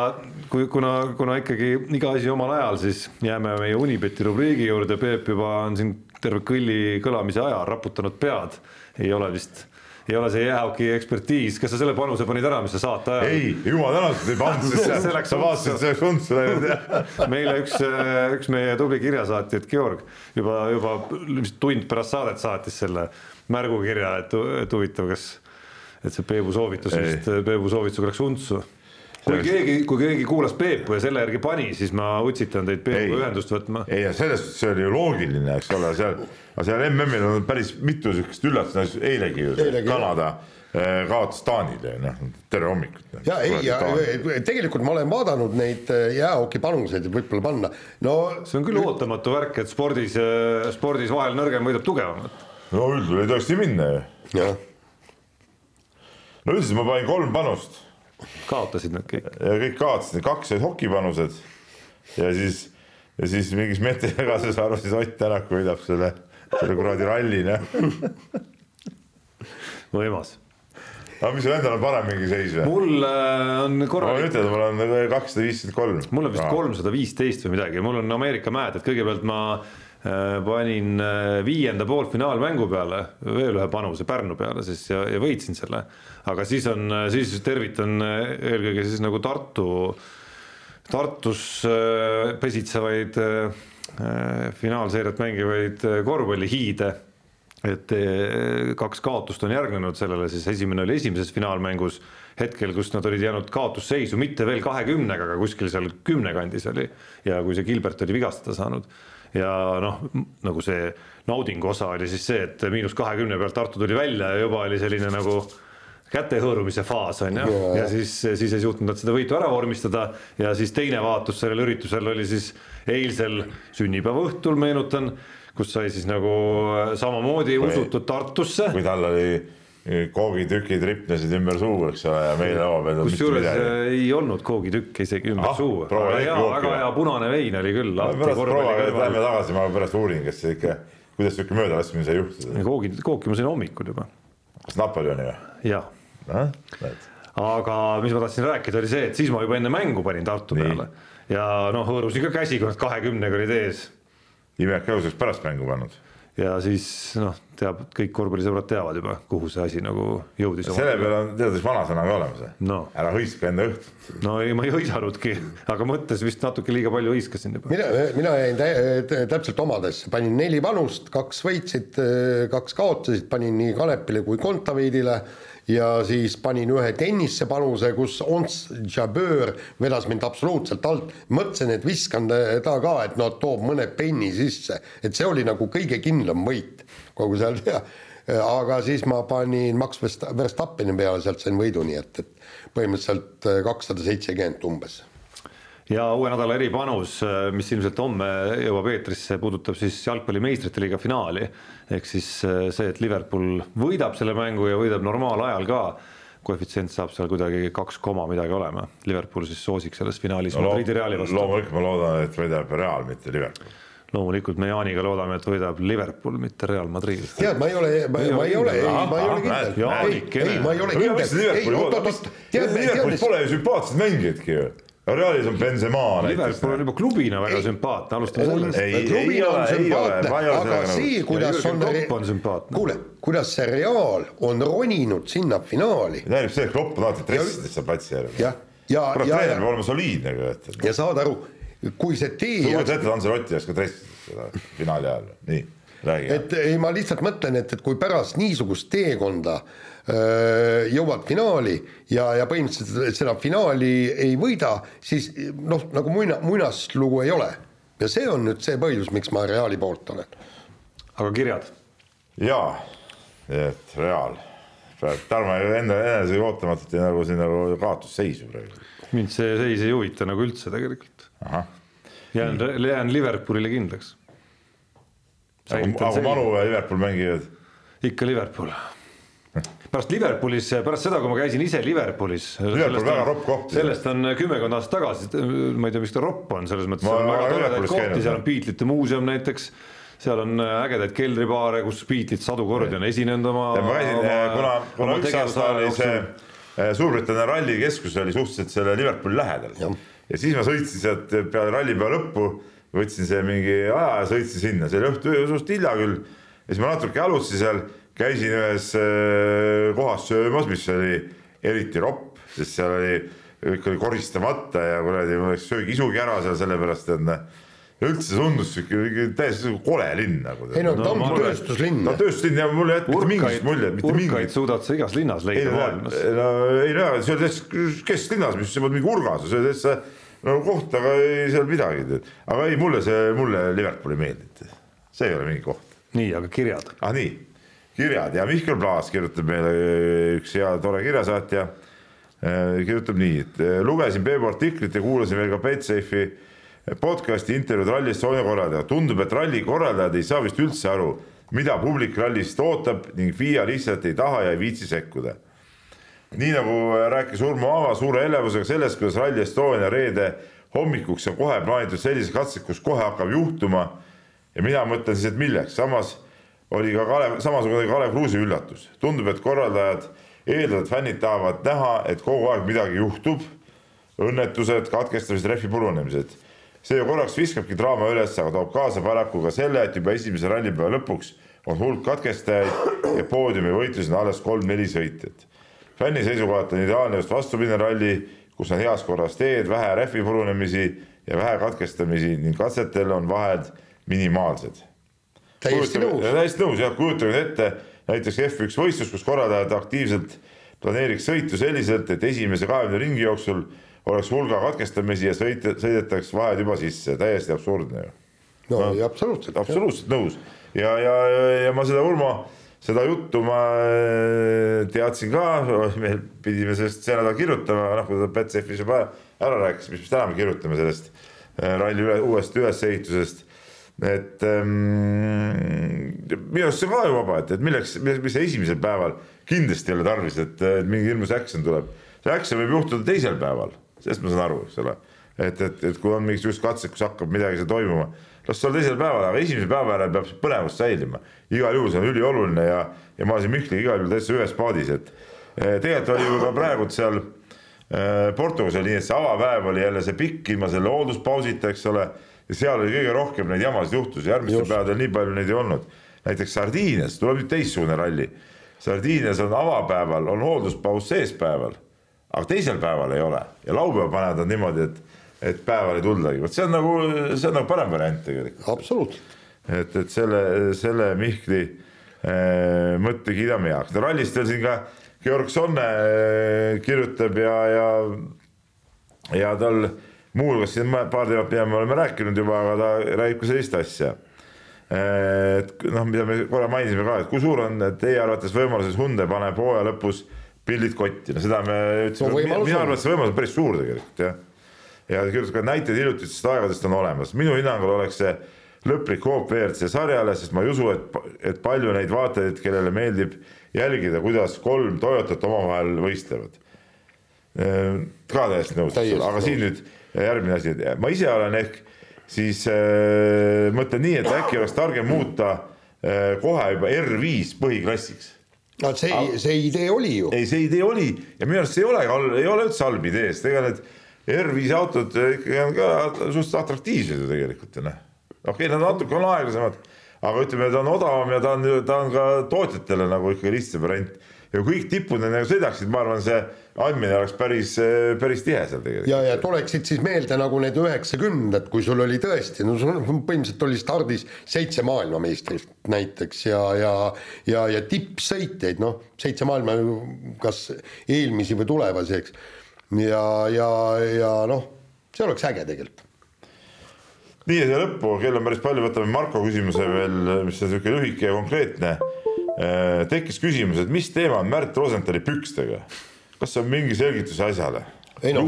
kui, kuna, kuna ikkagi iga asi omal ajal, siis jääme meie Unibeti rubriigi juurde, Peep juba on siin terve kõlli kõlamise aja raputanud pead, ei ole vist ei ole see jäähoki ekspertiis, kas sa selle panuse panid ära, mis sa saate ajal?
ei, jumal tänatud ei pannud, sest sa vaatasid, see oleks untsu läinud
meile üks, üks meie tubli kirjasaatjaid, Georg, juba, juba tund pärast saadet saatis selle märgukirja, et, et huvitav, kas, et see Peebu soovitus vist, Peebu soovitusega läks untsu kui keegi, kui keegi kuulas Peepu ja selle järgi pani, siis ma utsitan teid Peepuga ühendust võtma.
ei, selles suhtes see oli ju loogiline, eks ole, seal, aga seal MM-il on päris mitu sihukest üllatust, eilegi ju Kanada eh, kaotas Taanile, noh, tere hommikut.
Ja ei, ja tegelikult ma olen vaadanud neid eh, jäähokipanuseid, võib-olla panna, no.
see on küll ootamatu värk, et spordis, eh, spordis vahel nõrgem võidab tugevamat.
no üldjuhul ei tohiks nii minna ju. No üldiselt ma panin kolm panust
kaotasid nad kõik.
ja kõik kaotasid, kaks olid hokipanused ja siis, ja siis mingis meetrisegases arvasid Ott Tänak võidab selle, selle kuradi ralli, noh.
võimas
aga mis sul endal on parem mingi seis või?
mul äh, on korralik.
ma ütlen, mul on kakssada viiskümmend kolm.
mul on vist kolmsada viisteist või midagi, mul on Ameerika mäed, et kõigepealt ma äh, panin äh, viienda poolfinaalmängu peale veel ühe panuse Pärnu peale siis ja, ja võitsin selle. Aga siis on, siis tervitan eelkõige siis nagu Tartu, Tartus äh, pesitsevaid äh, finaalseeriat mängivaid äh, korvpallihiide. Et kaks kaotust on järgnenud sellele, siis esimene oli esimeses finaalmängus hetkel, kus nad olid jäänud kaotusseisu, mitte veel kahekümnega, aga kuskil seal kümne kandis oli. Ja kui see Gilbert oli vigastada saanud ja noh, nagu see naudingu osa oli siis see, et miinus kahekümne pealt Tartu tuli välja ja juba oli selline nagu käte hõõrumise faas on ju, ja siis, siis ei suutnud nad seda võitu ära vormistada ja siis teine vaatus sellel üritusel oli siis eilsel sünnipäeva õhtul, meenutan, kus sai siis nagu samamoodi usutud Tartusse.
kui tal oli koogitükid ripnesid ümber suu, eks ole, ja meil laua peal.
kusjuures ei olnud koogitükke isegi ümber ah, suu, väga hea, väga hea punane vein oli küll.
pärast proua, lähme tagasi, ma pärast uurin, kas ikka, kuidas sihuke möödalaskmine sai juhtuda.
koogi, kooki ma sõin hommikul juba.
kas Napoleoni või?
jah aga mis ma tahtsin rääkida, oli see, et siis ma juba enne mängu panin Tartu
Nii.
peale ja noh, hõõrusin ka käsi, kahekümnega olid ees
imelik oleks pärast mängu pannud
ja siis noh, teab, kõik korvpallisõbrad teavad juba, kuhu see asi nagu jõudis.
selle peale on tead, vanasõna ka olemas
No.
ära hõiska enda õhtut.
no ei, ma ei hõisanudki, aga mõttes vist natuke liiga palju hõiskasin juba.
mina, mina jäin tä- täpselt omadesse, panin neli panust, kaks võitsid, kaks kaotasid, panin nii Kanepile kui Kontaveidile ja siis panin ühe tennisse panuse, kus Ons Jabeur vedas mind absoluutselt alt. mõtlesin, et viskan ta ka, et noh, toob mõne penni sisse, et see oli nagu kõige kindlam võit kogu seal ja aga siis ma panin Max Verst- Verstappeni peale, sealt sain võidu, nii et, et põhimõtteliselt kakssada seitsekümmend umbes
ja uue nädala eripanus, mis ilmselt homme jõuab eetrisse, puudutab siis jalgpalli meistrite liiga finaali. ehk siis see, et Liverpool võidab selle mängu ja võidab normaalajal ka. koefitsient saab seal kuidagi kaks koma midagi olema, Liverpool siis soosiks selles finaalis no, Madridi Reali vastu.
loomulikult ma loodan, et võidab Real, mitte Liverpool
loomulikult me Jaaniga loodame, et võidab Liverpool, mitte Real Madrid.
tead, ma ei ole, ma, ma ei ole, ei, ma ei ole kindel. ei, ei, ma ei ole kindel. ei, oot, oot, oot.
Liverpoolis pole ju sümpaatseid mängijaidki ju. Realis on Benzema
Liverpool on juba klubina väga sümpaatne, alustame sellest.
klubina on sümpaatne, aga see, kuidas on,
on sümpaatne.
kuule, kuidas see Real on roninud sinna finaali.
tähendab see, et Klopp on alati dressides seal platsi ääres.
jah, ja,
kurat,
ja,
treener
ja,
peab olema soliidne ka, et.
ja saad aru, kui see
sa
tee
kujutad ette, et Anselotti oleks ka dressides seda finaali ajal, nii, räägi.
et ei, ma lihtsalt mõtlen, et, et kui pärast niisugust teekonda öö, jõuad finaali ja, ja põhimõtteliselt seda finaali ei võida, siis noh, nagu muina, muinaslugu ei ole. ja see on nüüd see põhjus, miks ma Reali poolt olen.
aga kirjad?
jaa, et Real. Tarmo enda enese ootamatult ja nagu siin nagu kaotusseisu praegu.
mind see seis ei huvita nagu üldse tegelikult. jään, jään Liverpoolile kindlaks.
aga kui Manu ja Liverpool mängivad?
ikka Liverpool pärast Liverpoolis, pärast seda, kui ma käisin ise Liverpoolis.
Liverpool väga ropp koht.
sellest on kümmekond aastat tagasi, ma ei tea, miks ta ropp on, selles mõttes
Ma
on väga toredaid kohti, seal on Beatlesite muuseum näiteks. seal on ägedaid keldribaare, kus Beatles sadu kordi on esinenud oma.
ja ma käisin, kuna, kuna üks aasta oli see Suurbritannia rallikeskus oli suhteliselt selle Liverpooli lähedal ja. ja siis ma sõitsin sealt peale rallipäeva lõppu, võtsin see mingi aja ja sõitsin sinna, see oli õhtu suht hilja küll. ja siis ma natuke jalutasin seal, käisin ühes eh, kohas söömas, mis oli eriti ropp, sest seal oli, kõik oli koristamata ja kuradi, mul läks söögi isugi ära seal sellepärast, et noh ja üldse tundus sihuke täiesti kole linn nagu.
ei no ta on tööstuslinn.
no tööstuslinn ja mul ei jätnud mitte mingisugust muljet, mitte
urkaid
mingit.
suudad sa igas linnas
ei
leida maailmas.
no ei no see oli täitsa kesklinnas, mis mingi urgas, see oli täitsa no koht, aga ei seal midagi. aga ei, mulle see, mulle Liverpool ei meeldinud. see ei ole mingi koht.
nii, aga kirjad.
ah nii, kirjad ja Mihkel Plaas kirjutab meile üks hea tore kirjasaatja. kirjutab nii, et eh, lugesin Peebu artiklit ja kuulasin veel ka Betsafe'i podcast'i intervjuud Rally Estonia korraldajaga. tundub, et ralli korraldajad ei saa vist üldse aru, mida publik rallist ootab ning FIA lihtsalt ei taha ja ei viitsi sekkuda. nii nagu rääkis Urmo Aava suure elevusega sellest, kuidas Rally Estonia reede hommikuks on kohe plaanitud sellised katsed, kus kohe hakkab juhtuma. ja mina mõtlen siis, et milleks, samas oli ka Kalev, samasugune Kalev Kruusi üllatus. tundub, et korraldajad eeldavad, et fännid tahavad näha, et kogu aeg midagi juhtub. õnnetused, katkestamised, rehvi purunemised. see ju korraks viskabki draama üles, aga toob kaasa paraku ka selle, et juba esimese rallipäeva lõpuks on hulk katkestajaid ja poodiumi võitluses on alles kolm-neli sõitjat. fänni seisukohalt on ideaalne just vastupidine ralli, kus on heas korras teed, vähe rehvi purunemisi ja vähe katkestamisi ning katsetel on vahed minimaalsed
täiesti nõus.
täiesti nõus jah, kujutage nüüd ette näiteks F1 võistlus, kus korraldajad aktiivselt planeeriks sõitu selliselt, et esimese kahekümne ringi jooksul oleks hulga katkestamisi ja sõit-, sõidetaks vahed juba sisse, täiesti absurdne ju.
no ja absoluutselt.
absoluutselt nõus ja, ja, ja, ja ma seda Urmo, seda juttu ma äh, teadsin ka, me pidime sellest see nädal kirjutama, noh, kui ta Betsafe'is juba ära rääkis, mis me täna me kirjutame sellest äh, ralli üle, uuest ülesehitusest et ähm, minu arust see on ka ju vaba, et, et milleks, mis esimesel päeval kindlasti ei ole tarvis, et, mingi hirmus action tuleb. see action võib juhtuda teisel päeval, sellest ma saan aru, eks ole. et, et, et kui on mingisugused katsed, kus hakkab midagi seal toimuma, las see olla teisel päeval, aga esimesel päeval peab see põnevus säilima. igal juhul see on ülioluline ja, ja ma siin Mihkliga igal juhul täitsa ühes paadis, et tegelikult oli ju ka praegu seal äh, Portugalis oli nii, et see avapäev oli jälle see pikk ilma selle hoolduspausita, eks ole. Ja seal oli kõige rohkem neid jamasid juhtusi, järgmistel päevadel nii palju neid ei olnud. näiteks Sardiinias tuleb nüüd teistsugune ralli. Sardiinias on avapäeval on hoolduspaus sees päeval, aga teisel päeval ei ole ja laupäeval panevad nad niimoodi, et, et päeval ei tuldagi, vot see on nagu, see on nagu parem variant tegelikult
absoluutselt.
et, et selle, selle Mihkli äh, mõtte kiidame heaks. no rallist veel siin ka Georg Sonne äh, kirjutab ja, ja, ja tal muuhulgas siin paar teemat, mida me oleme rääkinud juba, aga ta räägib ka sellist asja. Et noh, mida me korra mainisime ka, et kui suur on teie arvates võimalus, et Hyundai paneb hooaja lõpus pildid kotti, no seda me ütlesime
No
minu
on.
arvates see võimalus on päris suur tegelikult jah. ja ta kirjutas ka näiteid hiljutistest aegadest on olemas, minu hinnangul oleks see lõplik hoop WRC sarjale, sest ma ei usu, et, et palju neid vaatajaid, kellele meeldib jälgida, kuidas kolm Toyotat omavahel võistlevad. ka täiesti nõus, aga siin nüüd järgmine asi, et ma ise olen ehk siis äh, mõtlen nii, et äkki oleks targem muuta äh, kohe juba R5 põhiklassiks
no see, see idee oli ju.
ei, see idee oli ja minu arust see ei ole, ei ole üldse halb idee, sest ega need R5 autod ikkagi on ka suhteliselt atraktiivsed ju tegelikult ju noh. okei okay,, nad natuke on aeglasemad, aga ütleme, ta on odavam ja ta on, ta on ka tootjatele nagu ikkagi lihtsam variant. ja kõik tipud nendega sõidaksid, ma arvan, see andmine oleks päris, päris tihe seal tegelikult.
ja, ja tuleksid siis meelde nagu need üheksakümnendad, kui sul oli tõesti, no sul põhimõtteliselt oli stardis seitse maailmameistrit näiteks ja, ja, ja, ja tippsõitjaid, noh, seitse maailma, kas eelmisi või tulevasi, eks. ja, ja, ja noh, see oleks äge tegelikult.
nii ja siia lõppu, kell on päris palju, võtame Marko küsimuse veel, mis on niisugune lühike ja konkreetne. tekkis küsimus, et mis teema on Märt Rosenthali pükstega? Kas on mingi selgitus asjale?
Ei no,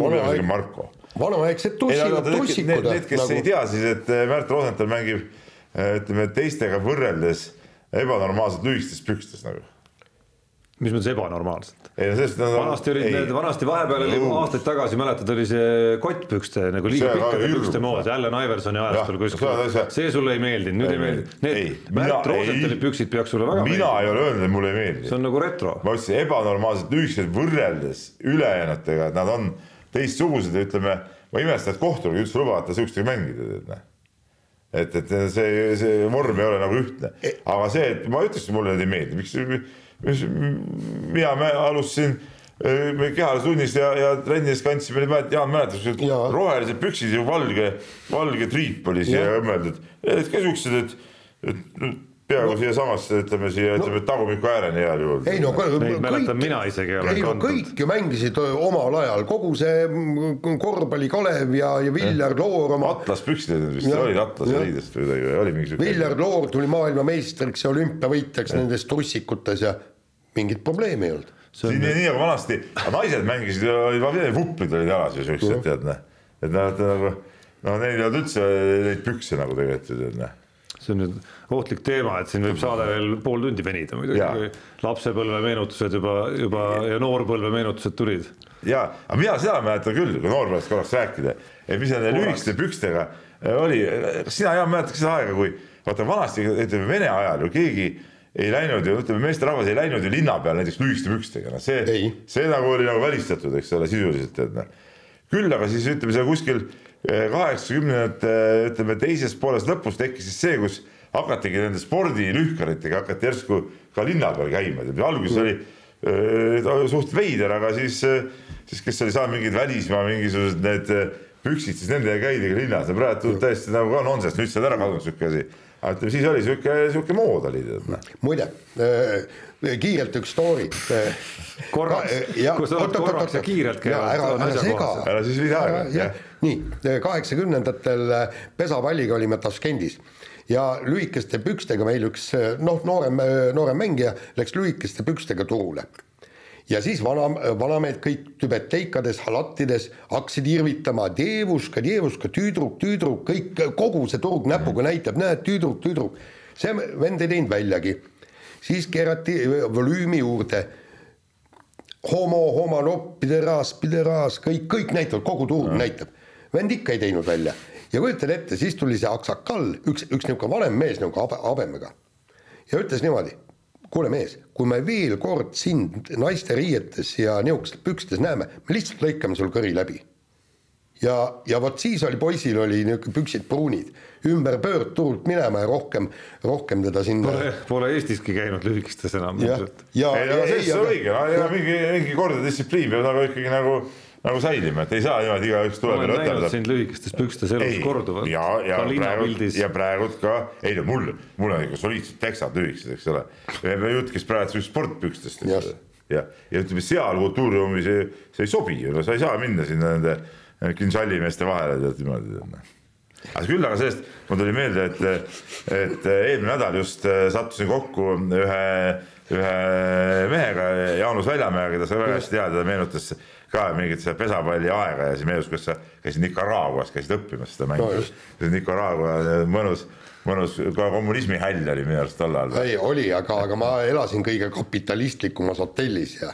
Marko
vanaaegsed
ei,
tussikud,
aga need,
tussikud.
need, need, kes nagu... ei tea, siis et eh, Märt Rosenthal mängib eh, ütleme teistega võrreldes ebanormaalselt lühikestes pükstes nagu.
Mis mõttes ebanormaalselt? vanasti olid
ei.
need, vanasti vahepeal oli aastaid tagasi, mäletad, oli see kottpükste nagu liiga pikkade pükste mood, Allan Iversoni ajastul kuskil
see
sulle ei meeldinud, nüüd
Ei
ei meeldi. Need
mina-
Märt Rosenthali
ei.
püksid peaks sulle väga
mina
meeldima.
ei ole öelnud, et mulle ei meeldi
see on nagu retro.
ma ütlesin ebanormaalselt lühikesed võrreldes ülejäänutega, et nad on teistsugused ja ütleme, ma imestan, et kohtunik üldse lubavad sihukestega mängida, tead näe. et, et see, see vorm ei ole nagu ühtne, aga see, et ma ütleksin, mulle need ei meeldi, miks, mis, mina alustasin eh, me kehalistunnis ja, ja trennis kandsime, Jaan mäletab, rohelised püksid ja valge, valge triip oli siia õmmeldud, ka siuksed, et, et peaaegu no. siiasamasse, ütleme siia, ütleme tagumiku ääreni heal juhul.
ei no kõ-
Neid mäletan mina isegi olen
ei no kõik ju mängisid omal ajal, kogu see mm, korvpalli Kalev ja, ja Viljar Loor oma,
Atlas püksid olid vist, olid Atlase
jah.
riidest või midagi, oli mingi.
Viljar Loor tuli maailmameistriks ja olümpiavõitjaks nendes trussikutes ja mingit probleemi ei olnud.
siin nii, nii nagu vanasti, naised mängisid, olid vuplid olid jalas ju siuksed, tead näe. et nad nagu, no neil ei olnud üldse neid pükse nagu tegelikult ju tead näe.
See on nüüd ohtlik teema, et siin võib saade veel pool tundi venida muidugi, kui lapsepõlve meenutused juba, juba ja noorpõlve meenutused tulid.
ja, aga mina seda mäletan küll, kui noorpõlvest korraks rääkida, et mis nende lühikeste pükstega äh, oli, sina, Jaan, mäletad seda aega, kui vaata vanasti, ütleme Vene ajal ju keegi ei läinud ju, ütleme meesterahvas ei läinud ju linna peale näiteks lühikeste pükstega, noh see see nagu oli nagu välistatud, eks ole, sisuliselt, et noh. küll aga siis ütleme seal kuskil eh, kaheksakümnendate, ütleme teises pooles lõpus tekkis siis see, kus hakatigi nende spordilühkaritega hakati järsku ka linna peal käima, alguses oli äh, suht veider, aga siis, siis kes oli saanud mingid välismaa mingisugused need äh, püksid, siis nendega käidigi linnas ja praegu täiesti nagu ka nonsense, nüüd see on ära kadunud siuke asi. aga ütleme, siis oli siuke, siuke mood oli noh.
muide äh, kiirelt üks story äh,
Korraks. Kui sa oled korraks ja kiirelt käivad,
ära,
on
ära sega
ära siis
Ära- jah. Nii kaheksakümnendatel pesapalliga olime Taškendis ja lühikeste pükstega meil üks noh, noorem, noorem mängija läks lühikeste pükstega turule ja siis vana, vanamehed kõik tübeteikades, halattides hakkasid irvitama dievuška, dievuška, tüdruk, tüdruk, kõik, kogu see turg näpuga näitab, näed, tüdruk, tüdruk. see vend ei teinud väljagi. siis keerati volüümi juurde. homo, homolopp, pideraas, pideraas, kõik, kõik näitavad, kogu turg näitab. Vend ikka ei teinud välja ja kujutad ette, siis tuli see aksakall, üks, üks niisugune vanem mees nagu habe, habemega ja ütles niimoodi kuule mees, kui me veel kord sind naiste riietes ja nihukestes pükstes näeme, me lihtsalt lõikame sul kõri läbi. ja, ja vot siis oli poisil oli niisugune püksid pruunid, ümber pöördturult minema ja rohkem, rohkem teda sinna.
Pole, pole Eestiski käinud lühikestes enam.
ei, aga see on õige, mingi, mingi kord ja distsipliin peab nagu ikkagi nagu nagu säilima, et ei saa niimoodi igaüks tuleb
ja võtab. sind lühikestes pükstes elus korduvalt.
ja, ja praegu, ja praegu ka, ei no mul, mul on ikka soliidsed teksad lühikesed, eks ole. jutt käis praegu sportpükstest, eks ole. ja, ja ütleme seal kultuuriruumis see, see ei sobi ju, no sa ei saa minna sinna nende kinžallimeeste vahele tead niimoodi noh. aga küll, aga sellest mul tuli meelde, et, et eelmine nädal just äh, sattusin kokku ühe, ühe mehega, Jaanus Väljamäega, keda sa väga hästi tead, ta meenutas ka mingit seda pesapalli aega ja siis meenus, kus sa käisid Nicaraguas, käisid õppimas seda mängu no,. Nicaragua mõnus, mõnus, ka kommunismi häll oli minu arust tol ajal.
ei, oli, aga, aga ma elasin kõige kapitalistlikumas hotellis ja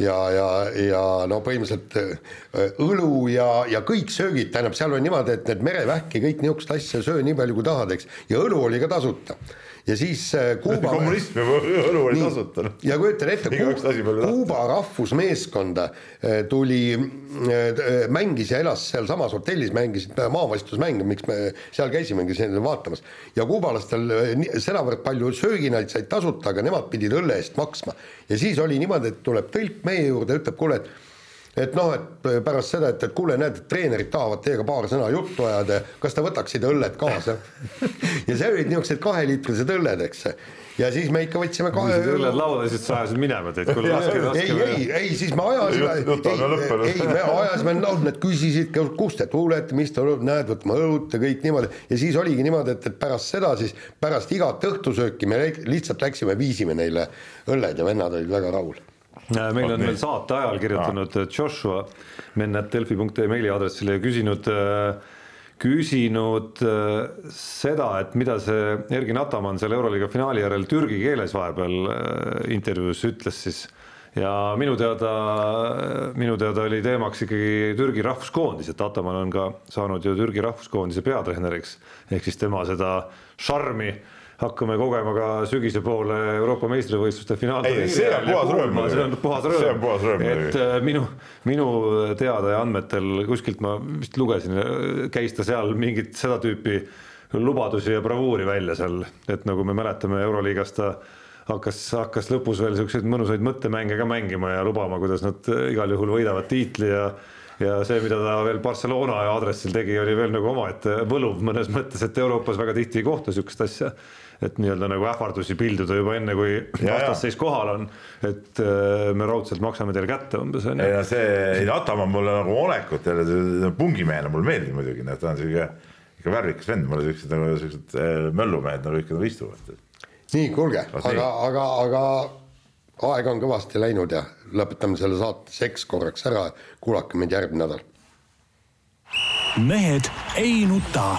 ja, ja, ja no põhimõtteliselt äh, õlu ja, ja kõik söögid, tähendab, seal oli niimoodi, et need merevähki, kõik niisugust asja söö nii palju, kui tahad, eks, ja õlu oli ka tasuta ja siis äh, Kuuba
kommunism ja õlu oli tasuta.
Ja kujutan ette, Kuuba, rahvusmeeskonda äh, tuli, äh, mängis ja elas sealsamas hotellis, mängisid maavalitsusmänge, miks me seal käisimegi vaatamas. ja kuubalastel sedavõrd palju sööginaid said tasuta, aga nemad pidid õlle eest maksma. ja siis oli niimoodi, et tuleb tõlk meie juurde, ütleb, kuule, et et noh, et pärast seda, et, et kuule, näed, et treenerid tahavad teiega paar sõna juttu ajada, kas te võtaksite õlled kaasa ja see olid niisugused kaheliitrised õlled, eks ja siis me ikka võtsime kahe.
õlled lauda, siis sa ajasid minema teid, kuule laske, laske.
ei, ei, ei, siis me ajasime, ei, ei, me ajasime, noh, nad küsisid, kust te tulete, mis te näed, võtame õlut ja kõik niimoodi. ja siis oligi niimoodi, et, et pärast seda siis, pärast igat õhtusööki me lihtsalt läksime, viisime neile õlled ja vennad olid väga rahul
meil on veel saate ajal kirjutanud ah. Joshua mennat.delfi.ee meiliaadressile ja küsinud, äh, küsinud äh, seda, et mida see Ergin Ataman seal Euroliiga finaali järel türgi keeles vahepeal intervjuus ütles siis. Ja minu teada, minu teada oli teemaks ikkagi Türgi rahvuskoondis, et Ataman on ka saanud ju Türgi rahvuskoondise peatreeneriks. Ehk siis tema seda šarmi hakkame kogema ka sügise poole Euroopa meistrivõistluste finaalturniiri.
see on puhas rõõm.
see on puhas rõõm, et äh, minu, minu teada ja andmetel kuskilt ma vist lugesin, käis ta seal mingit seda tüüpi lubadusi ja bravuuri välja seal, et nagu me mäletame Euroliigast ta hakkas, hakkas lõpus veel siukseid mõnusaid mõttemänge ka mängima ja lubama, kuidas nad igal juhul võidavad tiitli ja ja see, mida ta veel Barcelona aadressil tegi, oli veel nagu omaette võluv mõnes mõttes, et Euroopas väga tihti ei kohta sihukest asja et nii-öelda nagu ähvardusi pilduda juba enne, kui vastasseis kohal on. et äh, me raudselt maksame teile kätte umbes on
ju. ei no see, ei Atamaa mulle nagu olekut jälle pungimehena mulle meeldib muidugi, noh, ta on sihuke ikka värvikas vend, mulle siuksed nagu siuksed äh, möllumehed nagu ikka nagu istuvad.
nii, kuulge, aga, aga, aga aeg on kõvasti läinud ja lõpetame selle saate seks korraks ära, kuulake meid järgmine nädal.
mehed ei nuta